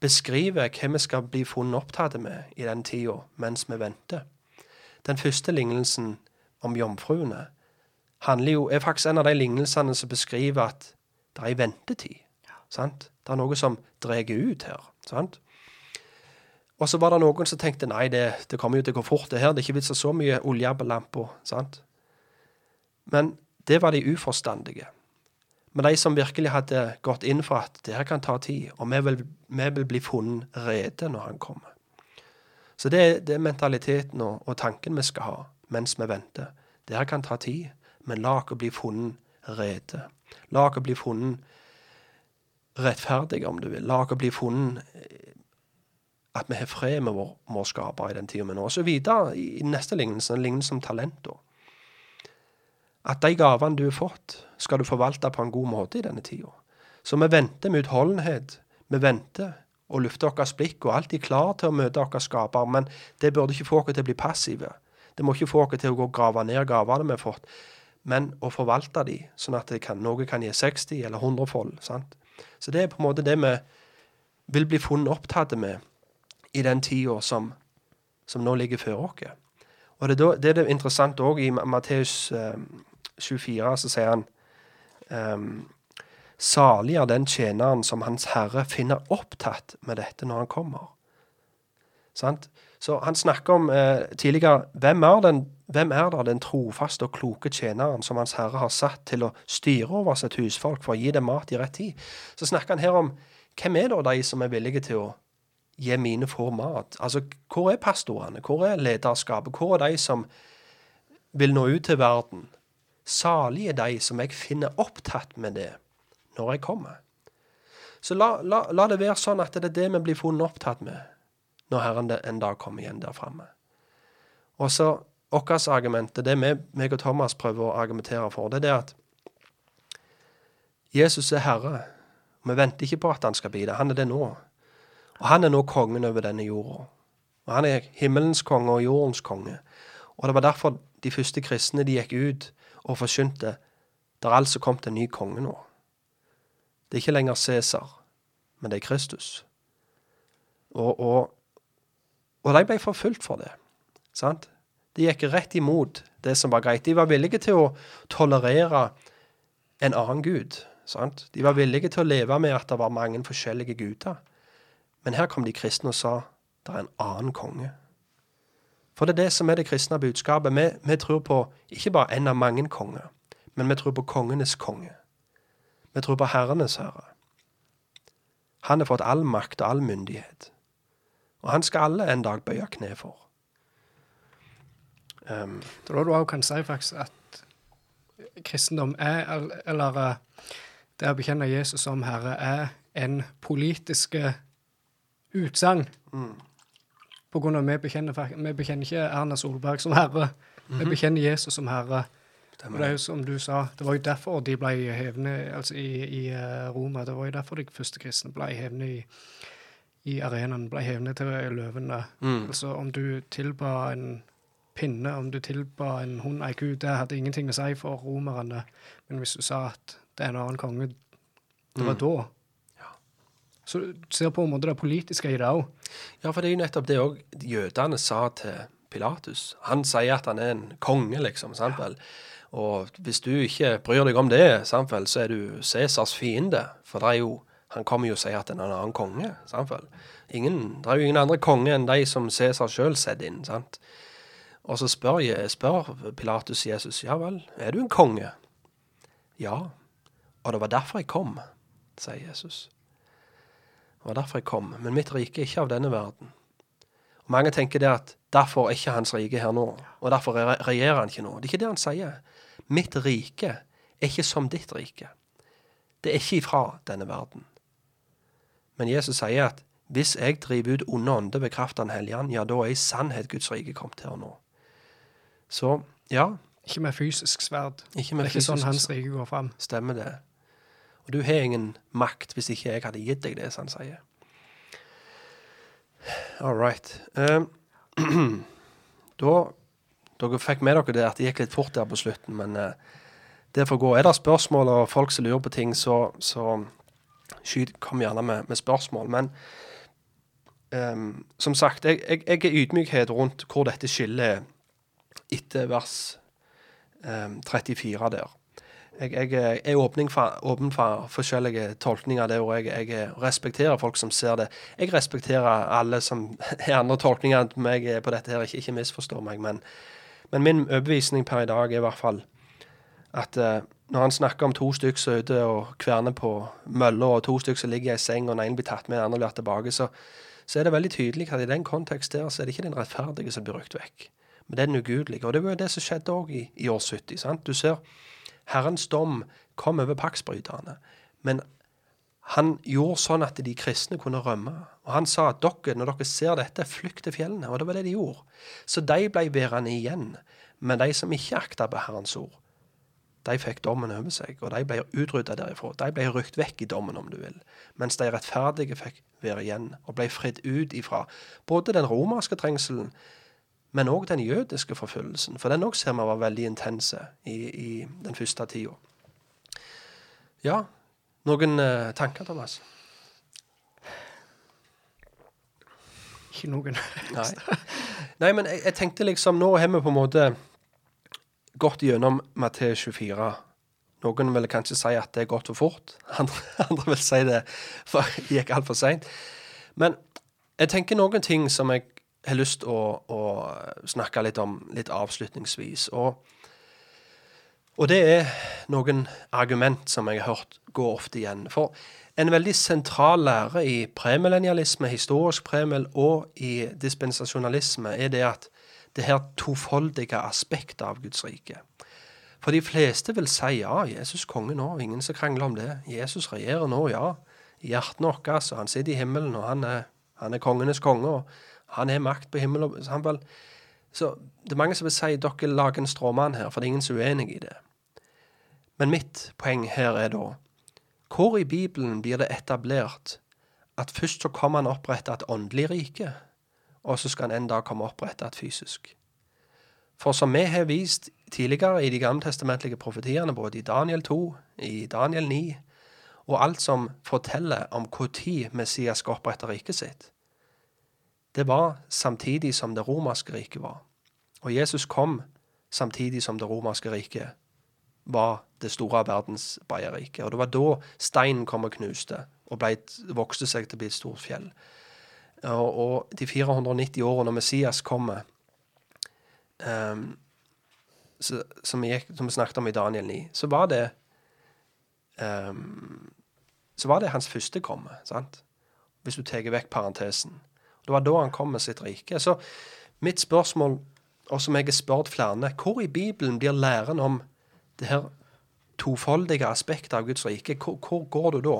beskriver hva vi skal bli funnet opptatt med i den tida mens vi venter. Den første lignelsen om jomfruene handler jo, er faktisk en av de lignelsene som beskriver at det er en ventetid. Sant? Det er noe som drar ut her. Sant? Og så var det noen som tenkte nei, det, det kommer jo til å gå fort, det her. Det er ikke vits i så mye olje på lampa. Men det var de uforstandige. Men de som virkelig hadde gått inn for at det her kan ta tid, og vi vil, vi vil bli funnet rede når han kommer. Så det, er- det er mentaliteten og, og tanken vi skal ha mens vi venter. Det her kan ta tid, men la oss bli funnet rede. La oss bli funnet rettferdige, om du vil. La oss bli funnet eh, at vi har fred med vår, vår skaper i den tida vi nå. Så videre i, neste lignelse, en lignelse om talenter. At de gavene du har fått, skal du forvalte på en god måte i denne tida. Så vi venter med utholdenhet. Vi venter og lufter vårt blikk og alltid klar til å møte vår skaper. Men det burde ikke få oss til å bli passive. Det må ikke få oss til å gå og grave ned gavene vi har fått, men å forvalte de, sånn at kan, noe kan gi 60 eller 100 fold. Sant? Så det er på en måte det vi vil bli funnet opptatt med i den tida som, som nå ligger før oss. Og det, det er det interessant òg i Ma- Matteus eh, 24, så sier han ehm, Salig er den tjeneren som Hans Herre finner opptatt med dette når han kommer. Sant? Så han snakker om eh, tidligere hvem er, den, hvem er da den trofaste og kloke tjeneren som Hans Herre har satt til å styre over sitt husfolk for å gi dem mat i rett tid? Så snakker han her om hvem er da de som er villige til å gi mine får mat? Altså, hvor er pastorene? Hvor er lederskapet? Hvor er de som vil nå ut til verden? Salige er de som jeg finner opptatt med det når jeg kommer. Så la, la, la det være sånn at det er det vi blir funnet opptatt med når Herren en dag kommer igjen der framme. Og så vårt argument, det vi, meg og Thomas prøver å argumentere for, det er at Jesus er Herre. Vi venter ikke på at han skal bli det. Han er det nå. Og han er nå kongen over denne jorda. Og han er himmelens konge og jordens konge. Og det var derfor de første kristne de gikk ut og forkynte det er altså kommet en ny konge nå. Det er ikke lenger Cæsar, men det er Kristus. Og, og, og de ble forfulgt for det. Sant? De gikk rett imot det som var greit. De var villige til å tolerere en annen gud. Sant? De var villige til å leve med at det var mange forskjellige guder. Men her kom de kristne og sa det er en annen konge. For det er det som er det kristne budskapet. Vi, vi tror på ikke bare en av mange konger, men vi tror på kongenes konge. Vi tror på herrenes herre. Han har fått all makt og all myndighet. Og han skal alle en dag bøye kne for. Um, er da du også kan si faktisk at kristendom er, eller eh, det å bekjenne Jesus som Herre, er en politiske utsagn. På grunn av vi bekjenner, vi bekjenner ikke Erna Solberg som Herre. Vi bekjenner Jesus som Herre. Og det er jo som du sa, det var jo derfor de ble hevne altså i, i eh, Roma. Det var jo derfor de første kristne ble hevne i, i arenaen, ble hevne til løvene. Altså om du tilba en pinne, om du tilba en hund, ei ku, det hadde ingenting å si for romerne. Men hvis du sa at det er en annen konge, det var da. Så du ser på måte det politiske i det òg. Ja, for det er jo nettopp det òg jødene sa til Pilatus. Han sier at han er en konge, liksom. sant vel? Og hvis du ikke bryr deg om det, sant vel, så er du Cæsars fiende. For det er jo, han kommer jo og sier at det er en annen konge. Sant vel. Ingen, det er jo ingen andre konge enn de som Cæsar sjøl setter inn. sant? Og så spør, spør Pilatus Jesus ja vel, er du en konge? Ja. Og det var derfor jeg kom, sier Jesus. Det var derfor jeg kom. Men mitt rike er ikke av denne verden. Og Mange tenker det at derfor er ikke hans rike her nå, og derfor regjerer han ikke nå. Det er ikke det han sier. Mitt rike er ikke som ditt rike. Det er ikke ifra denne verden. Men Jesus sier at hvis jeg driver ut onde ånder ved kraft av Den hellige ånd, ja, da er i sannhet Guds rike kommet her nå. Så ja, Ikke med fysisk sverd. ikke med det er ikke sånn hans rike går fram. Stemmer det. Og du har ingen makt hvis ikke jeg hadde gitt deg det, som han sier. All right. Um, da Dere fikk med dere det at det gikk litt fort der på slutten, men uh, det får gå. Er det spørsmål og folk som lurer på ting, så, så skyt, kom gjerne med, med spørsmål. Men um, som sagt, jeg, jeg, jeg er ydmykhet rundt hvor dette skillet er etter vers um, 34 der. Jeg, jeg er åpen for, åpen for forskjellige tolkninger det og jeg, jeg respekterer folk som ser det. Jeg respekterer alle som har andre tolkninger enn meg på dette her, ikke, ikke misforstå meg. Men, men min overbevisning per i dag er i hvert fall at uh, når han snakker om to stykker som er ute og kverner på mølla, og to stykker som ligger i seng, og den ene blir tatt med, den andre blir tilbake, så, så er det veldig tydelig at i den kontekst der så er det ikke den rettferdige som blir rykt vekk, men det er den ugudelige. Og det var jo det som skjedde òg i, i år 70. sant? Du ser Herrens dom kom over paksbryterne. Men han gjorde sånn at de kristne kunne rømme. Og han sa at dere, når dere ser dette, flykt til fjellene. Og det var det de gjorde. Så de ble værende igjen. Men de som ikke akta på Herrens ord, de fikk dommen over seg, og de ble utrydda derifra. De ble rykt vekk i dommen, om du vil. Mens de rettferdige fikk være igjen, og ble fridd ut ifra både den romerske trengselen, men òg den jødiske forfølgelsen. For den òg ser vi var veldig intense i, i den første tida. Ja, noen eh, tanker, Thomas? Ikke noen. Nei. Nei, men jeg, jeg tenkte liksom Nå har vi på en måte gått gjennom Matteus 24. Noen vil kanskje si at det er gått for fort. Andre, andre vil si det for gikk altfor seint. Men jeg tenker noen ting som jeg har lyst til å, å snakke litt om litt avslutningsvis. Og, og det er noen argument som jeg har hørt gå ofte igjen. For en veldig sentral lære i premillennialisme, historisk premill og i dispensasjonalisme er det at det her tofoldige aspektet av Guds rike. For de fleste vil si ja, Jesus konge nå, ingen som krangler om det. Jesus regjerer nå, ja. I hjertene våre, altså, han sitter i himmelen, og han er, han er kongenes konge, og han har makt på himmelen. og- han vel, så det er mange som vil si dere lager en stråmann her, for det er ingen som er uenig i det. Men mitt poeng her er da hvor i Bibelen blir det etablert at først så kommer han opprette et åndelig rike, og så skal han en dag komme opprette et fysisk? For som vi har vist tidligere i de gammeltestamentlige profetiene, både i Daniel 2, i Daniel 9, og alt som forteller om når Messias skal opprette riket sitt, det var samtidig som det romerske riket var. Og Jesus kom samtidig som det romerske riket var det store verdensbreie Og det var da steinen kom og knuste og ble, vokste seg til å bli et stort fjell. Og, og de 490 årene når Messias kommer, um, så, som, vi gikk, som vi snakket om i Daniel 9, så var det um, Så var det hans første komme, sant? Hvis du tar vekk parentesen. Det var da han kom med sitt rike. Så mitt spørsmål, og som jeg har spurt flere, hvor i Bibelen blir læren om det her tofoldige aspektet av Guds rike, hvor, hvor går du da?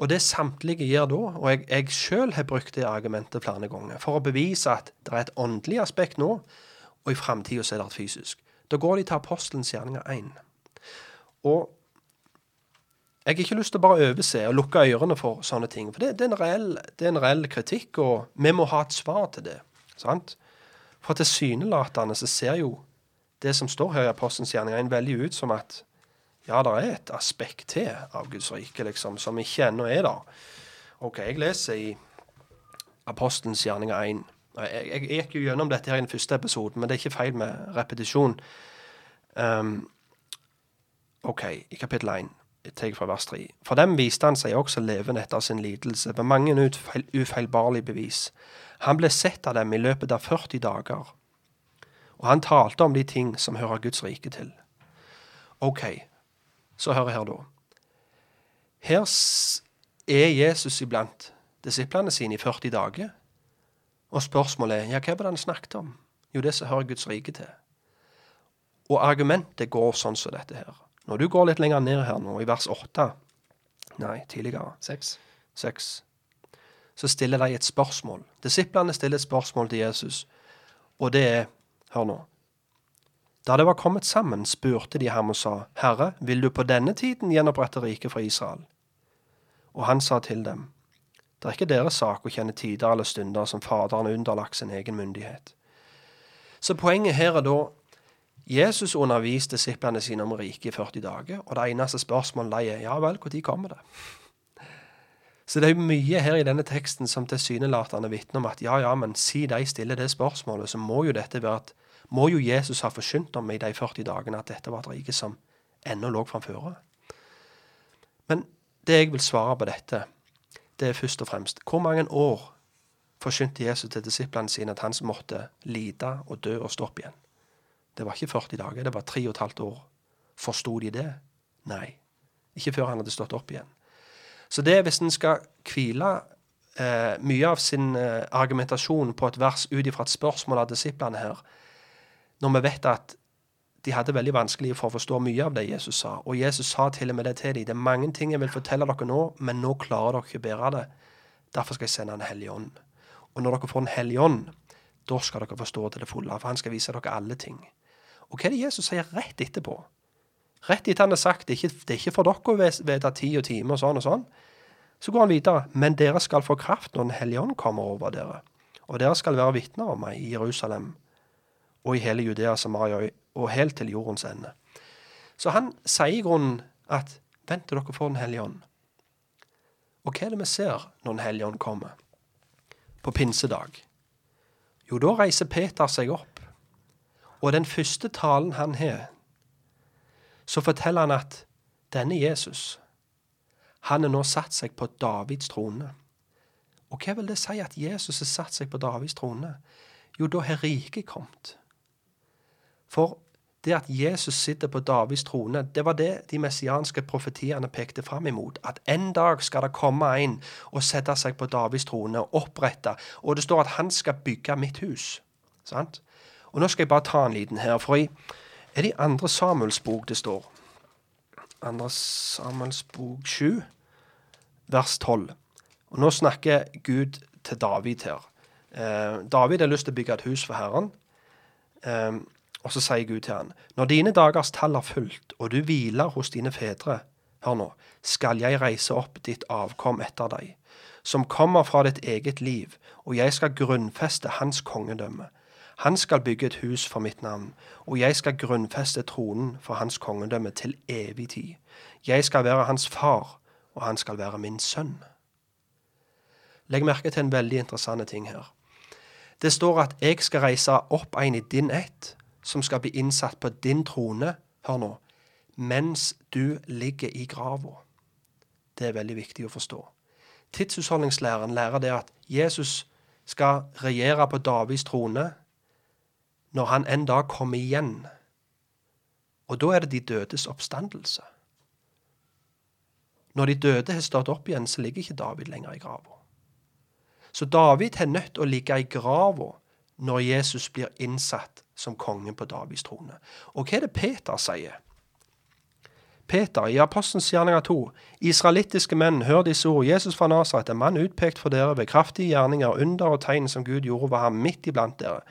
Og det samtlige gjør da, og jeg, jeg sjøl har brukt det argumentet flere ganger, for å bevise at det er et åndelig aspekt nå, og i framtida er det et fysisk. Da går de til apostelens gjerninger 1. Og jeg har ikke lyst til å bare overse og lukke ørene for sånne ting. For det, det, er, reell, det er en reell kritikk, og vi må ha et svar til det. sant? For tilsynelatende så ser jo det som står her i Apostelens gjerninger, en veldig ut som at ja, det er et aspekt til av Guds rike liksom, som ikke ennå er der. OK, jeg leser i Apostelens gjerninger 1. Jeg, jeg, jeg gikk jo gjennom dette her i den første episoden, men det er ikke feil med repetisjon. Um, OK, i kapittel 1, tar fra vers 3. For dem viste han seg også levende etter sin lidelse, med mange ufeil, ufeilbarlige bevis. Han ble sett av dem i løpet av 40 dager, og han talte om de ting som hører Guds rike til. OK, så hør her, da. Her er Jesus iblant disiplene sine i 40 dager. Og spørsmålet er ja, hva var det han snakket om? Jo, det som hører Guds rike til. Og argumentet går sånn som dette her. Når du går litt lenger ned her nå, i vers 8 Nei, tidligere. Seks. 6. Så stiller de et spørsmål. Disiplene stiller et spørsmål til Jesus, og det er Hør nå. Da det var kommet sammen, spurte de ham og sa, Herre, vil du på denne tiden gjenopprette riket for Israel? Og han sa til dem, Det er ikke deres sak å kjenne tider eller stunder som Faderen er underlagt sin egen myndighet. Så poenget her er da Jesus underviste disiplene sine om riket i 40 dager, og det eneste spørsmålet de er ja vel, når kommer det? Så det er jo mye her i denne teksten som tilsynelatende vitner om at ja, ja, men si de stiller det spørsmålet, så må jo dette være at må jo Jesus ha forsynt om i de 40 dagene at dette var et rike som ennå lå framfor. Men det jeg vil svare på dette, det er først og fremst hvor mange år forsynte Jesus til disiplene sine at han måtte lide og dø og stå opp igjen? Det var ikke 40 dager, det var tre og et halvt år. Forsto de det? Nei. Ikke før han hadde stått opp igjen. Så det hvis en skal hvile eh, mye av sin eh, argumentasjon på et vers ut ifra et spørsmål av disiplene her, når vi vet at de hadde veldig vanskelig for å forstå mye av det Jesus sa, og Jesus sa til og med det til dem, det er mange ting jeg vil fortelle dere nå, men nå klarer dere ikke bære det. Derfor skal jeg sende en hellig ånd. Og når dere får en hellig ånd, da skal dere forstå til det fulle, for han skal vise dere alle ting. Og hva er det Jesus sier rett etterpå? Rett etter han har sagt det er ikke, det er ikke for dere å vite tid og time og sånn og sånn. Så går han videre. Men dere skal få kraft når Den hellige ånd kommer over dere. Og dere skal være vitner om meg i Jerusalem og i hele Judea, Samaria og helt til jordens ende. Så han sier i grunnen at vent til dere får Den hellige ånd. Og hva er det vi ser når Den hellige ånd kommer? På pinsedag. Jo, da reiser Peter seg opp. Og den første talen han har, så forteller han at denne Jesus, han har nå satt seg på Davids trone. Og hva vil det si at Jesus har satt seg på Davids trone? Jo, da har riket kommet. For det at Jesus sitter på Davids trone, det var det de messianske profetiene pekte fram imot. At en dag skal det komme en og sette seg på Davids trone og opprette. Og det står at han skal bygge mitt hus. Sant? Og nå skal jeg bare ta en liten her. For i, er det i andre Samuels bok det står? Andre Samuels bok 7, vers 12. Og nå snakker Gud til David her. Eh, David har lyst til å bygge et hus for Herren. Eh, og så sier Gud til han, når dine dagers tall er fulgt, og du hviler hos dine fedre, hør nå, skal jeg reise opp ditt avkom etter deg, som kommer fra ditt eget liv, og jeg skal grunnfeste hans kongedømme. Han skal bygge et hus for mitt navn, og jeg skal grunnfeste tronen for hans kongedømme til evig tid. Jeg skal være hans far, og han skal være min sønn. Legg merke til en veldig interessant ting her. Det står at jeg skal reise opp en i din ett, som skal bli innsatt på din trone, hør nå, mens du ligger i grava. Det er veldig viktig å forstå. Tidshusholdningslæren lærer det at Jesus skal regjere på Davids trone når han en dag kommer igjen. Og da er det de dødes oppstandelse. Når de døde har stått opp igjen, så ligger ikke David lenger i grava. Så David har nødt til å ligge i grava når Jesus blir innsatt som konge på Davids trone. Og hva er det Peter sier? Peter i Apostelens gjerninger 2. Israelittiske menn, hør disse ord. Jesus fra Nasaret, en mann utpekt for dere ved kraftige gjerninger, under og tegn som Gud gjorde ved ham midt iblant dere,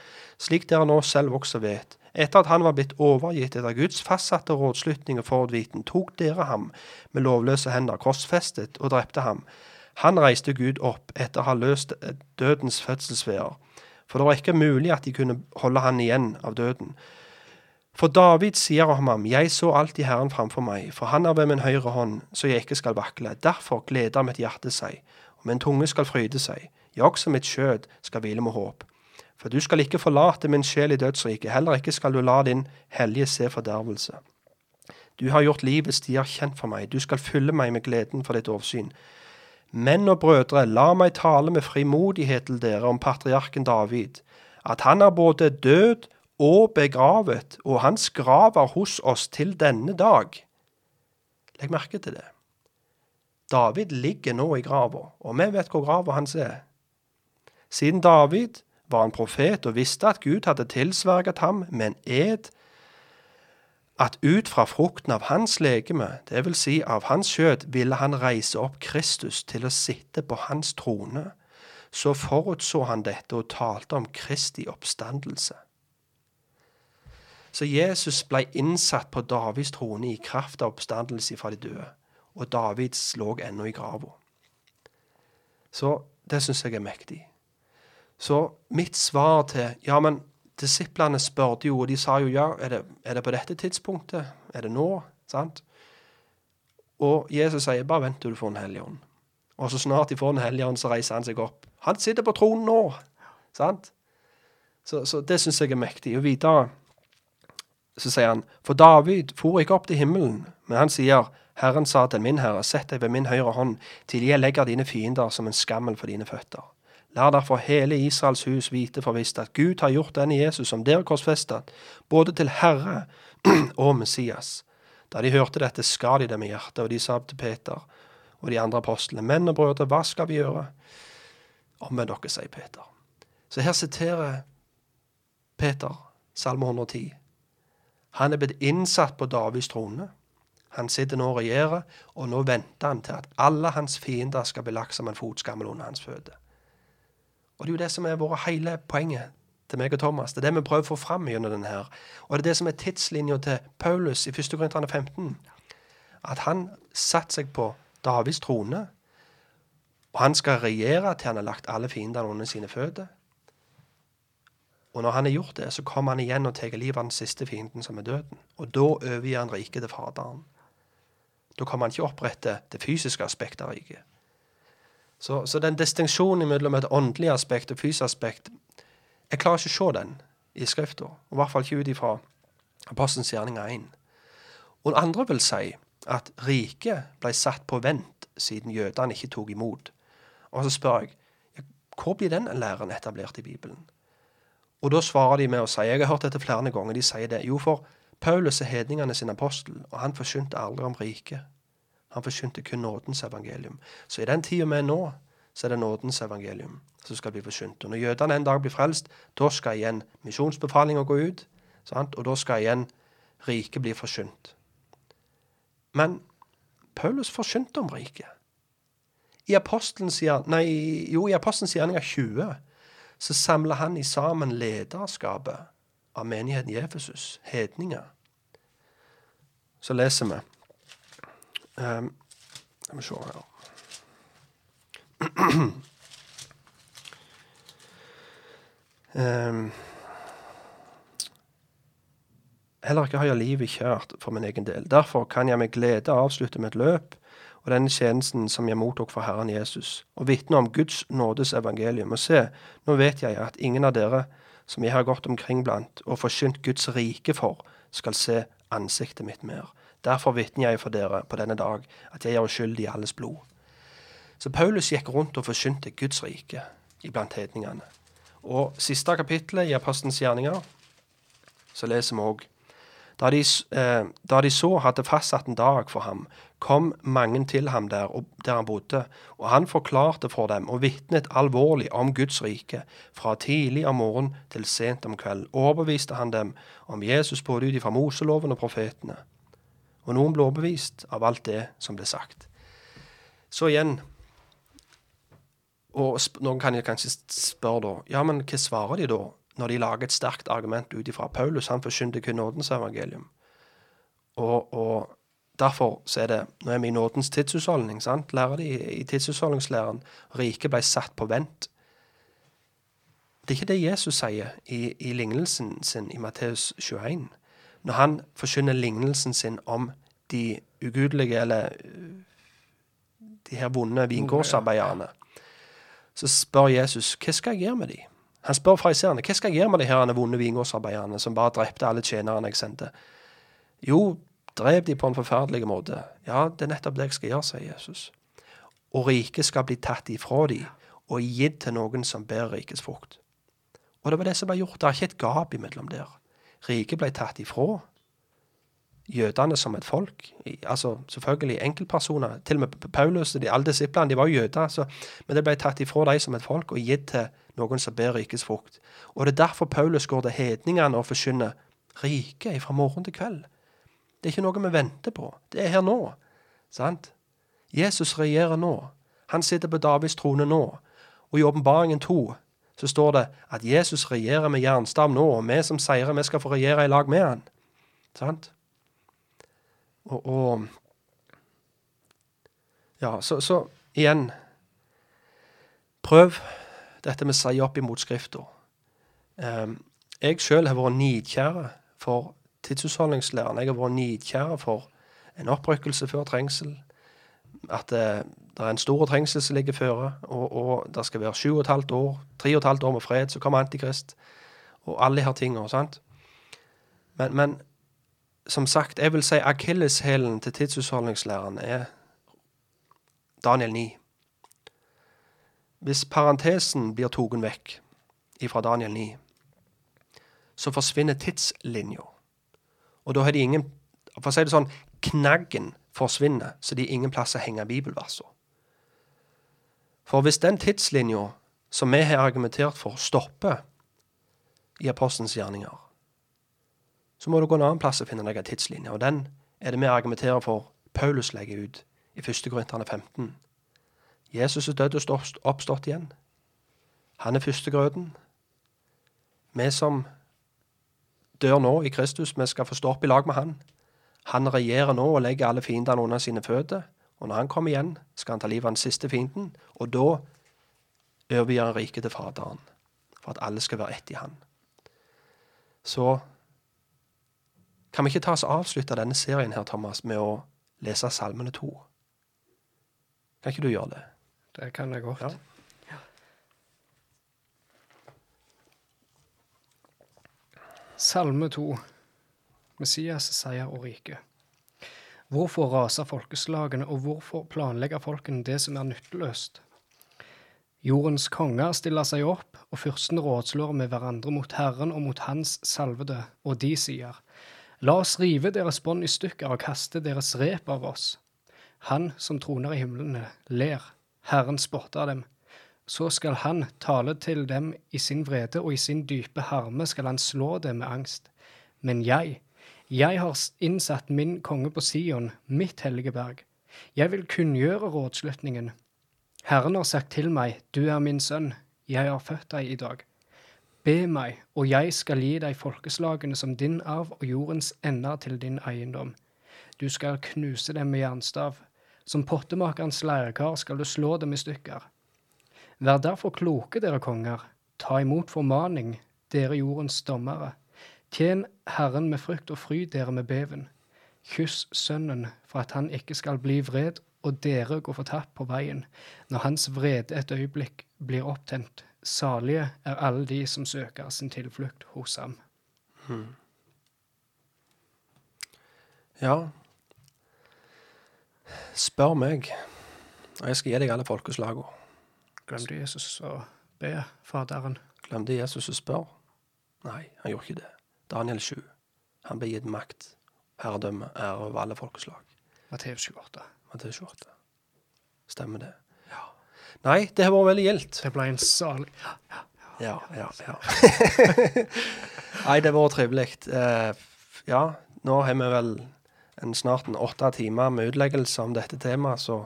slik dere nå selv også vet. Etter at han var blitt overgitt etter Guds fastsatte rådslutning og forhåndviten, tok dere ham med lovløse hender, korsfestet og drepte ham. Han reiste Gud opp etter å ha løst dødens fødselsveer, for det var ikke mulig at de kunne holde han igjen av døden. For David sier om ham, jeg så alltid Herren framfor meg, for han er ved min høyre hånd, så jeg ikke skal vakle. Derfor gleder mitt hjerte seg, og min tunge skal fryde seg. Ja, også mitt skjød skal hvile med håp. For du skal ikke forlate min sjel i dødsriket, heller ikke skal du la din hellige se fordervelse. Du har gjort livets stier kjent for meg. Du skal fylle meg med gleden for ditt åsyn. Menn og brødre, la meg tale med frimodighet til dere om patriarken David, at han er både død og begravet, og hans grav er hos oss til denne dag. Legg merke til det. David ligger nå i grava, og vi vet hvor grava hans er. Siden David var en profet og visste at Gud hadde tilsverget ham med en ed at ut fra frukten av hans legeme, vil si av hans skjød, ville han reise opp Kristus til å sitte på hans trone, så forutså han dette og talte om Kristi oppstandelse. Så Jesus ble innsatt på Davids trone i kraft av oppstandelse fra de døde, og Davids lå ennå i grava. Så det syns jeg er mektig. Så mitt svar til Ja, men disiplene spurte jo, og de sa jo ja, er det, er det på dette tidspunktet? Er det nå? Sant? Og Jesus sier bare vent til du får Den hellige ånd. Og så snart de får Den hellige ånd, så reiser han seg opp. Han sitter på tronen nå! Sant? Så, så det syns jeg er mektig. Og videre så sier han, for David for ikke opp til himmelen, men han sier, Herren sa til min herre, sett deg ved min høyre hånd, til jeg legger dine fiender som en skammel for dine føtter. La derfor hele Israels hus vite forvisst at Gud har gjort denne Jesus som dere korsfestet, både til Herre og Messias. Da de hørte dette, skar de dem i hjertet, og de sa til Peter og de andre apostlene, menn og brødre, hva skal vi gjøre? Omvend dere, sier Peter. Så her siterer Peter Salme 110. Han er blitt innsatt på Davids trone. Han sitter nå og regjerer, og nå venter han til at alle hans fiender skal bli lagt som en fotskammel under hans føde. Og det er jo det som er våre hele poenget til meg og Thomas. Det er det vi prøver å få fram gjennom denne her. Og det er det som er tidslinja til Paulus i 1. Korinterne 15. At han satte seg på Davids trone, og han skal regjere til han har lagt alle fiendene under sine føtter. Og når han har gjort det, så kommer han igjen og tar livet av den siste fienden, som er døden. Og da overgir han riket til Faderen. Da kommer han ikke opprette det fysiske aspektet av riket. Så, så den distinksjonen mellom et åndelig aspekt og fysisk aspekt Jeg klarer ikke å se den i Skrifta. I hvert fall ikke ut ifra Apostelens gjerning 1. Og andre vil si at riket ble satt på vent siden jødene ikke tok imot. Og så spør jeg hvor blir den læren etablert i Bibelen? Og da svarer de med å si Jeg har hørt dette flere ganger. De sier det. Jo, for Paulus er hedningene sin apostel, og han forkynte aldri om riket. Han forkynte kun nådens evangelium. Så i den tida vi er nå, så er det nådens evangelium som skal bli forkynt. Og når jødene en dag blir frelst, da skal igjen misjonsbefalinga gå ut, sant? og da skal igjen riket bli forkynt. Men Paulus forkynte om riket. I apostelens, gjerninger 20 så samler han i sammen lederskapet av menigheten i Efesus, hedninger. Så leser vi um, vi se her um, Heller ikke har jeg livet kjært for min egen del. Derfor kan jeg med glede avslutte med et løp og denne tjenesten som jeg mottok fra Herren Jesus, og vitne om Guds nådes evangelium. Og se, nå vet jeg at ingen av dere som jeg har gått omkring blant og forkynt Guds rike for, skal se ansiktet mitt mer. Derfor vitner jeg for dere på denne dag at jeg er uskyldig i alles blod. Så Paulus gikk rundt og forkynte Guds rike iblant hedningene. Og siste kapittelet i Apostens gjerninger, så leser vi òg da de, eh, da de så hadde fastsatt en dag for ham, kom mange til ham der, der han bodde, og han forklarte for dem og vitnet alvorlig om Guds rike. Fra tidlig om morgenen til sent om kveld overbeviste han dem om Jesus både ut ifra Moseloven og profetene. Og noen ble overbevist av alt det som ble sagt. Så igjen Og noen kan kanskje spørre da Ja, men hva svarer de da, når de lager et sterkt argument ut ifra Paulus? Han forkynte kun nådens evangelium. Og, og Derfor så er det Nå er vi i nådens tidshusholdning. sant? Lærer de i tidshusholdningslæren. Riket ble satt på vent. Det er ikke det Jesus sier i, i lignelsen sin i Matteus 21. Når han forkynner lignelsen sin om de ugudelige, eller de her vonde vingårdsarbeiderne, så spør Jesus hva skal jeg gjøre med dem? Han spør fariseerne hva skal jeg gjøre med de her vonde vingårdsarbeiderne som bare drepte alle tjenerne jeg sendte. Jo, drev de på en forferdelig måte. Ja, det er nettopp det jeg skal gjøre, sier Jesus. Og riket skal bli tatt ifra de og gitt til noen som bærer rikets frukt. Og det var det som ble gjort. Det er ikke et gap imellom der. Riket ble tatt ifra jødene som et folk. Altså selvfølgelig enkeltpersoner. Til og med Paulus og de, alle disiplene de var jo jøder. Så, men det ble tatt ifra dem som et folk og gitt til noen som bærer rikets frukt. Og det er derfor Paulus går til hedningene og forkynner riket fra morgen til kveld. Det er ikke noe vi venter på. Det er her nå. Sant? Jesus regjerer nå. Han sitter på Davids trone nå. Og i Åpenbaringen 2 så står det at Jesus regjerer med jernstav nå, og vi som seirer, vi skal få regjere i lag med han. Sant? Og, og Ja, så, så igjen Prøv dette med å si opp imot Skrifta. Um, jeg sjøl har vært nidkjære for tidshusholdningslæren. Jeg har vært nidkjær for en opprykkelse før trengsel. At det, det er en stor trengsel som ligger føre, og, og det skal være sju og et halvt år, tre og et halvt år med fred, så kommer Antikrist. Og alle disse tingene. sant? Men, men som sagt, jeg vil si akilleshælen til tidshusholdningslæren er Daniel 9. Hvis parentesen blir tatt vekk fra Daniel 9, så forsvinner tidslinja. Og da har de ingen For å si det sånn, knaggen forsvinner, så de har ingen plass å henge bibelversene. For hvis den tidslinja som vi har argumentert for, stopper i apostelens gjerninger, så må du gå en annen plass og finne deg en tidslinje. Og den er det vi argumenterer for Paulus legger ut i 1. Korinterne 15. Jesus er død og oppstått igjen. Han er førstegrøten. Vi som dør nå i Kristus, vi skal få stå opp i lag med han. Han regjerer nå og legger alle fiendene under sine føtter. Og når han kommer igjen, skal han ta livet av den siste fienden, og da overgir han riket til Faderen, for at alle skal være ett i han. Så kan vi ikke ta oss avslutte denne serien her, Thomas, med å lese Salmene 2? Kan ikke du gjøre det? Det kan jeg godt. Ja. Salme 2. Messias seier og rike. Hvorfor raser folkeslagene, og hvorfor planlegger folkene det som er nytteløst? Jordens konger stiller seg opp, og fyrstene rådslår med hverandre mot Herren og mot Hans salvede, og de sier, La oss rive deres bånd i stykker og kaste deres rep av oss. Han som troner i himlene, ler, Herren spotter dem. Så skal han tale til dem i sin vrede, og i sin dype harme skal han slå dem med angst. Men jeg, jeg har innsatt min konge på Sion, mitt hellige berg. Jeg vil kunngjøre rådslutningen. Herren har sagt til meg, du er min sønn, jeg har født deg i dag. Be meg, og jeg skal gi deg folkeslagene som din arv og jordens ender til din eiendom. Du skal knuse dem med jernstav. Som pottemakerens leirkar skal du slå dem i stykker. Vær derfor kloke, dere konger. Ta imot formaning, dere jordens dommere. Tjen Herren med frykt og fryd, dere med beven. Kyss Sønnen for at han ikke skal bli vred, og dere går fortapt på veien, når hans vrede et øyeblikk blir opptent. Salige er alle de som søker sin tilflukt hos ham. Ja. Spør meg, og jeg skal gi deg alle folkeslagene. Glemte Jesus å be Faderen. Glemte Jesus å spørre? Nei, han gjorde ikke det. Daniel 7. Han ble gitt makt, herredømme, ære over alle folkeslag. Matteus 28. Matteus 28. Stemmer det? Ja. Nei, det har vært veldig gildt. Det ble en salig Ja, ja, ja. Nei, det har vært trivelig. Eh, ja, nå har vi vel en snart en åtte timer med utleggelse om dette temaet, så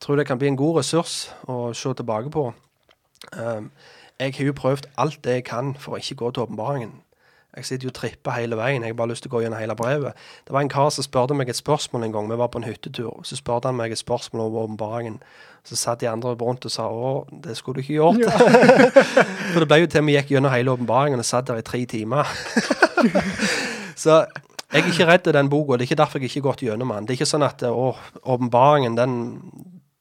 tror det kan bli en god ressurs å se tilbake på. Um, jeg har jo prøvd alt det jeg kan for å ikke gå til åpenbaringen. Jeg sitter jo og tripper hele veien. Jeg har bare lyst til å gå gjennom hele brevet. Det var en kar som spurte meg et spørsmål en gang. Vi var på en hyttetur. Så spurte han meg et spørsmål om åpenbaringen. Så satt de andre rundt og sa å, det skulle du ikke gjort. For det ble jo til vi gikk gjennom hele åpenbaringen og satt der i tre timer. så jeg er ikke redd den boka. Det er ikke derfor jeg ikke har gått gjennom den. Det er ikke sånn at åpenbaringen den,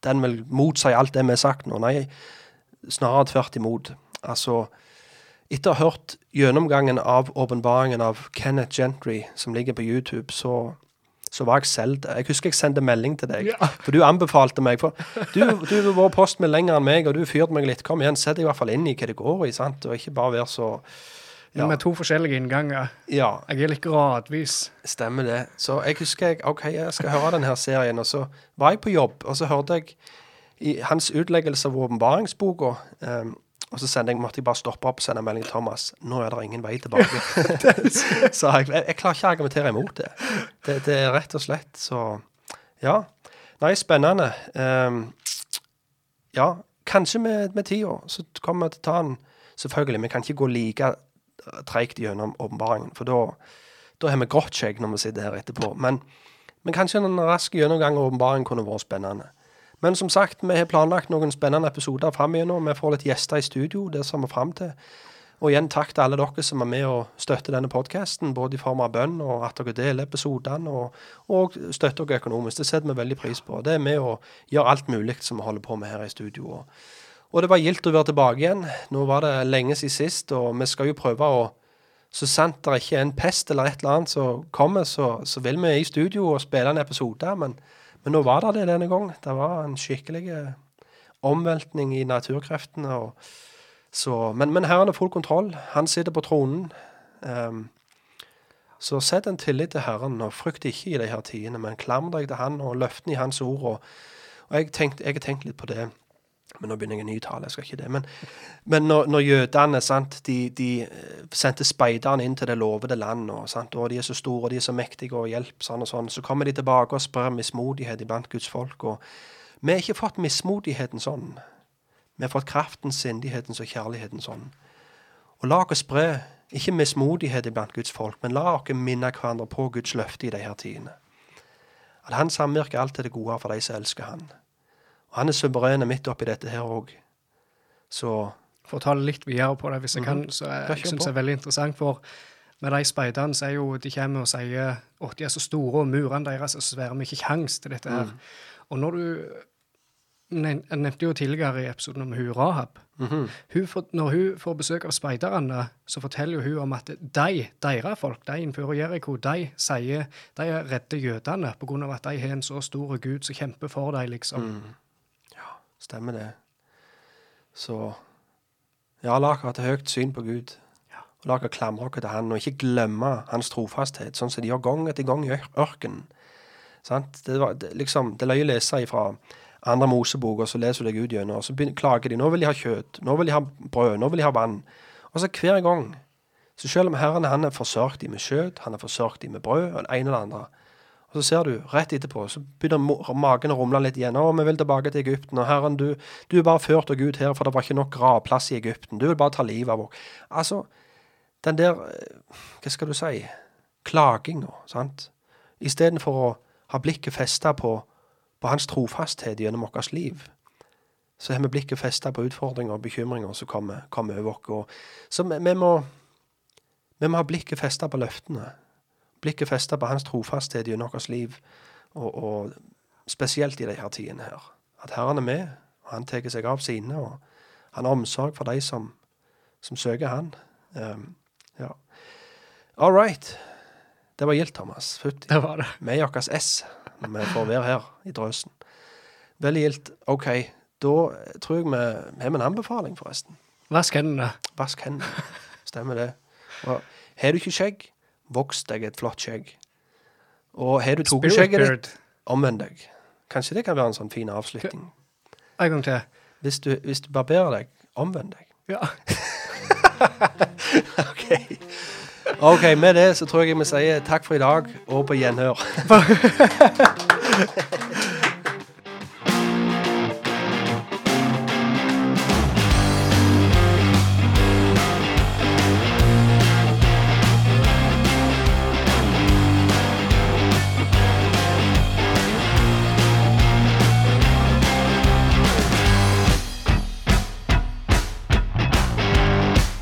den vil motsi alt det vi har sagt nå. Nei, snarere tvert imot. Altså, etter å ha hørt gjennomgangen av åpenbaringen av Kenneth Gentry, som ligger på YouTube, så så var jeg selv der. Jeg husker jeg sendte melding til deg, Ja. for du anbefalte meg. For du, du har vært post lenger enn meg, og du fyrte meg litt. Kom igjen, sett deg i hvert fall inn i hva det går i, sant? og ikke bare være så Men Med to forskjellige innganger. Ja, Jeg er litt gradvis. stemmer det. Så jeg husker jeg, OK, jeg skal høre denne serien, og så var jeg på jobb, og så hørte jeg i hans utleggelse av åpenbaringsboka um, og så sendte jeg, måtte jeg bare stoppe opp og sende melding til Thomas. Nå er det ingen vei tilbake. så jeg, jeg, jeg klarer ikke å argumentere imot det. det. Det er rett og slett så Ja. Nei, spennende. Um, ja, kanskje med, med tida så kommer vi til å ta den Selvfølgelig, vi kan ikke gå like treigt gjennom åpenbaringen, for da da har vi grått skjegg når vi sitter her etterpå. Men, men kanskje en rask gjennomgang av åpenbaringen kunne vært spennende. Men som sagt, vi har planlagt noen spennende episoder framover. Vi får litt gjester i studio, det ser vi fram til. Og igjen takk til alle dere som er med og støtter denne podkasten, både i form av bønn og at dere deler episodene, og, og støtter dere økonomisk. Det setter vi veldig pris på. Det er med å gjøre alt mulig som vi holder på med her i studio. Og, og det var gildt å være tilbake igjen. Nå var det lenge siden sist, og vi skal jo prøve å Så sant det ikke er en pest eller et eller annet som kommer, så, så vil vi i studio og spille en episode. Men, men nå var det det denne gang. Det var en skikkelig eh, omveltning i naturkreftene. Og, så, men, men Herren har full kontroll. Han sitter på tronen. Um, så sett en tillit til Herren, og frykt ikke i de her tidene, men klamr deg til Han og løftene i Hans ord. Og, og jeg, tenkt, jeg har tenkt litt på det. Men nå begynner jeg en ny tale, jeg skal ikke det. Men, men når, når jødene sant, de, de eh, sendte speiderne inn til det lovede land, og, sant, og de er så store og de er så mektige og hjelp, sånn og sånn, så kommer de tilbake og sprer mismodighet iblant Guds folk. og Vi har ikke fått mismodigheten sånn. Vi har fått kraften, sindighetens og kjærlighetens ånd. Og la oss spre ikke mismodighet iblant Guds folk, men la oss minne hverandre på Guds løfte i de her tidene. At Han samvirker alt til det gode for de som elsker Han. Han er suveren midt oppi dette her òg. Så For å ta det litt videre på det, hvis jeg kan, så Ja, jeg, jeg synes det er veldig interessant. For med de speiderne så er jo de kommer og sier at de er så store, og murene deres er så svære, vi har ikke kjangs til dette her. Og når du Jeg nevnte jo tidligere i episoden om hun Rahab. hun får, når hun får besøk av speiderne, så forteller hun om at de, deres folk, de innenfor Jeriko, de sier de er redde jødene av at de har en så stor gud som kjemper for dem, liksom. Stemmer det. Så ja, la oss ha et høyt syn på Gud. Og la oss klamre oss til Han, og ikke glemme Hans trofasthet, sånn som de gjør gang etter gang i ør- ørkenen. Sant? Det, var, det, liksom, det løy å lese fra andre Mosebok, og så leser du deg ut gjennom, og så begynner, klager de. Nå vil de ha kjøtt, nå vil de ha brød, nå vil de ha vann. Og så hver gang, så selv om Herren han har forsørget dem med kjøtt, han har forsørget dem med brød, og det ene og det andre, så ser du, rett etterpå, så begynner magen å rumle litt igjen. Å, vi vil tilbake til Egypten. Og Herren, du, du er bare ført av Gud her, for det var ikke nok gravplass i Egypten. Du vil bare ta livet av oss. Altså, den der, eh, hva skal du si, klaginga, sant? Istedenfor å ha blikket festa på, på hans trofasthet gjennom vårt liv, så har vi blikket festa på utfordringer og bekymringer som kommer, kommer over oss. Så vi, vi, må, vi må ha blikket festa på løftene. Blikket festa på hans trofasthet gjennom vårt liv, og, og spesielt i de her tidene her. At Herren er med, og han tar seg av sine, og han har omsorg for de som, som søker han. Um, ja. All right. Det var gildt, Thomas. Fytti. Det var det. Er vårt S når vi får være her i drøsen. Veldig gildt. OK, da tror jeg vi vi har en anbefaling, forresten. Vask hendene. Vask hendene. Stemmer det. Og har du ikke skjegg, voks deg et flott skjegg. Og har du tatt skjegget ditt, omvend deg. Kanskje det kan være en sånn fin avslutning. En gang til. Hvis du, hvis du barberer deg, omvend deg. Ja. OK. OK, med det så tror jeg vi sier takk for i dag, og på gjenhør.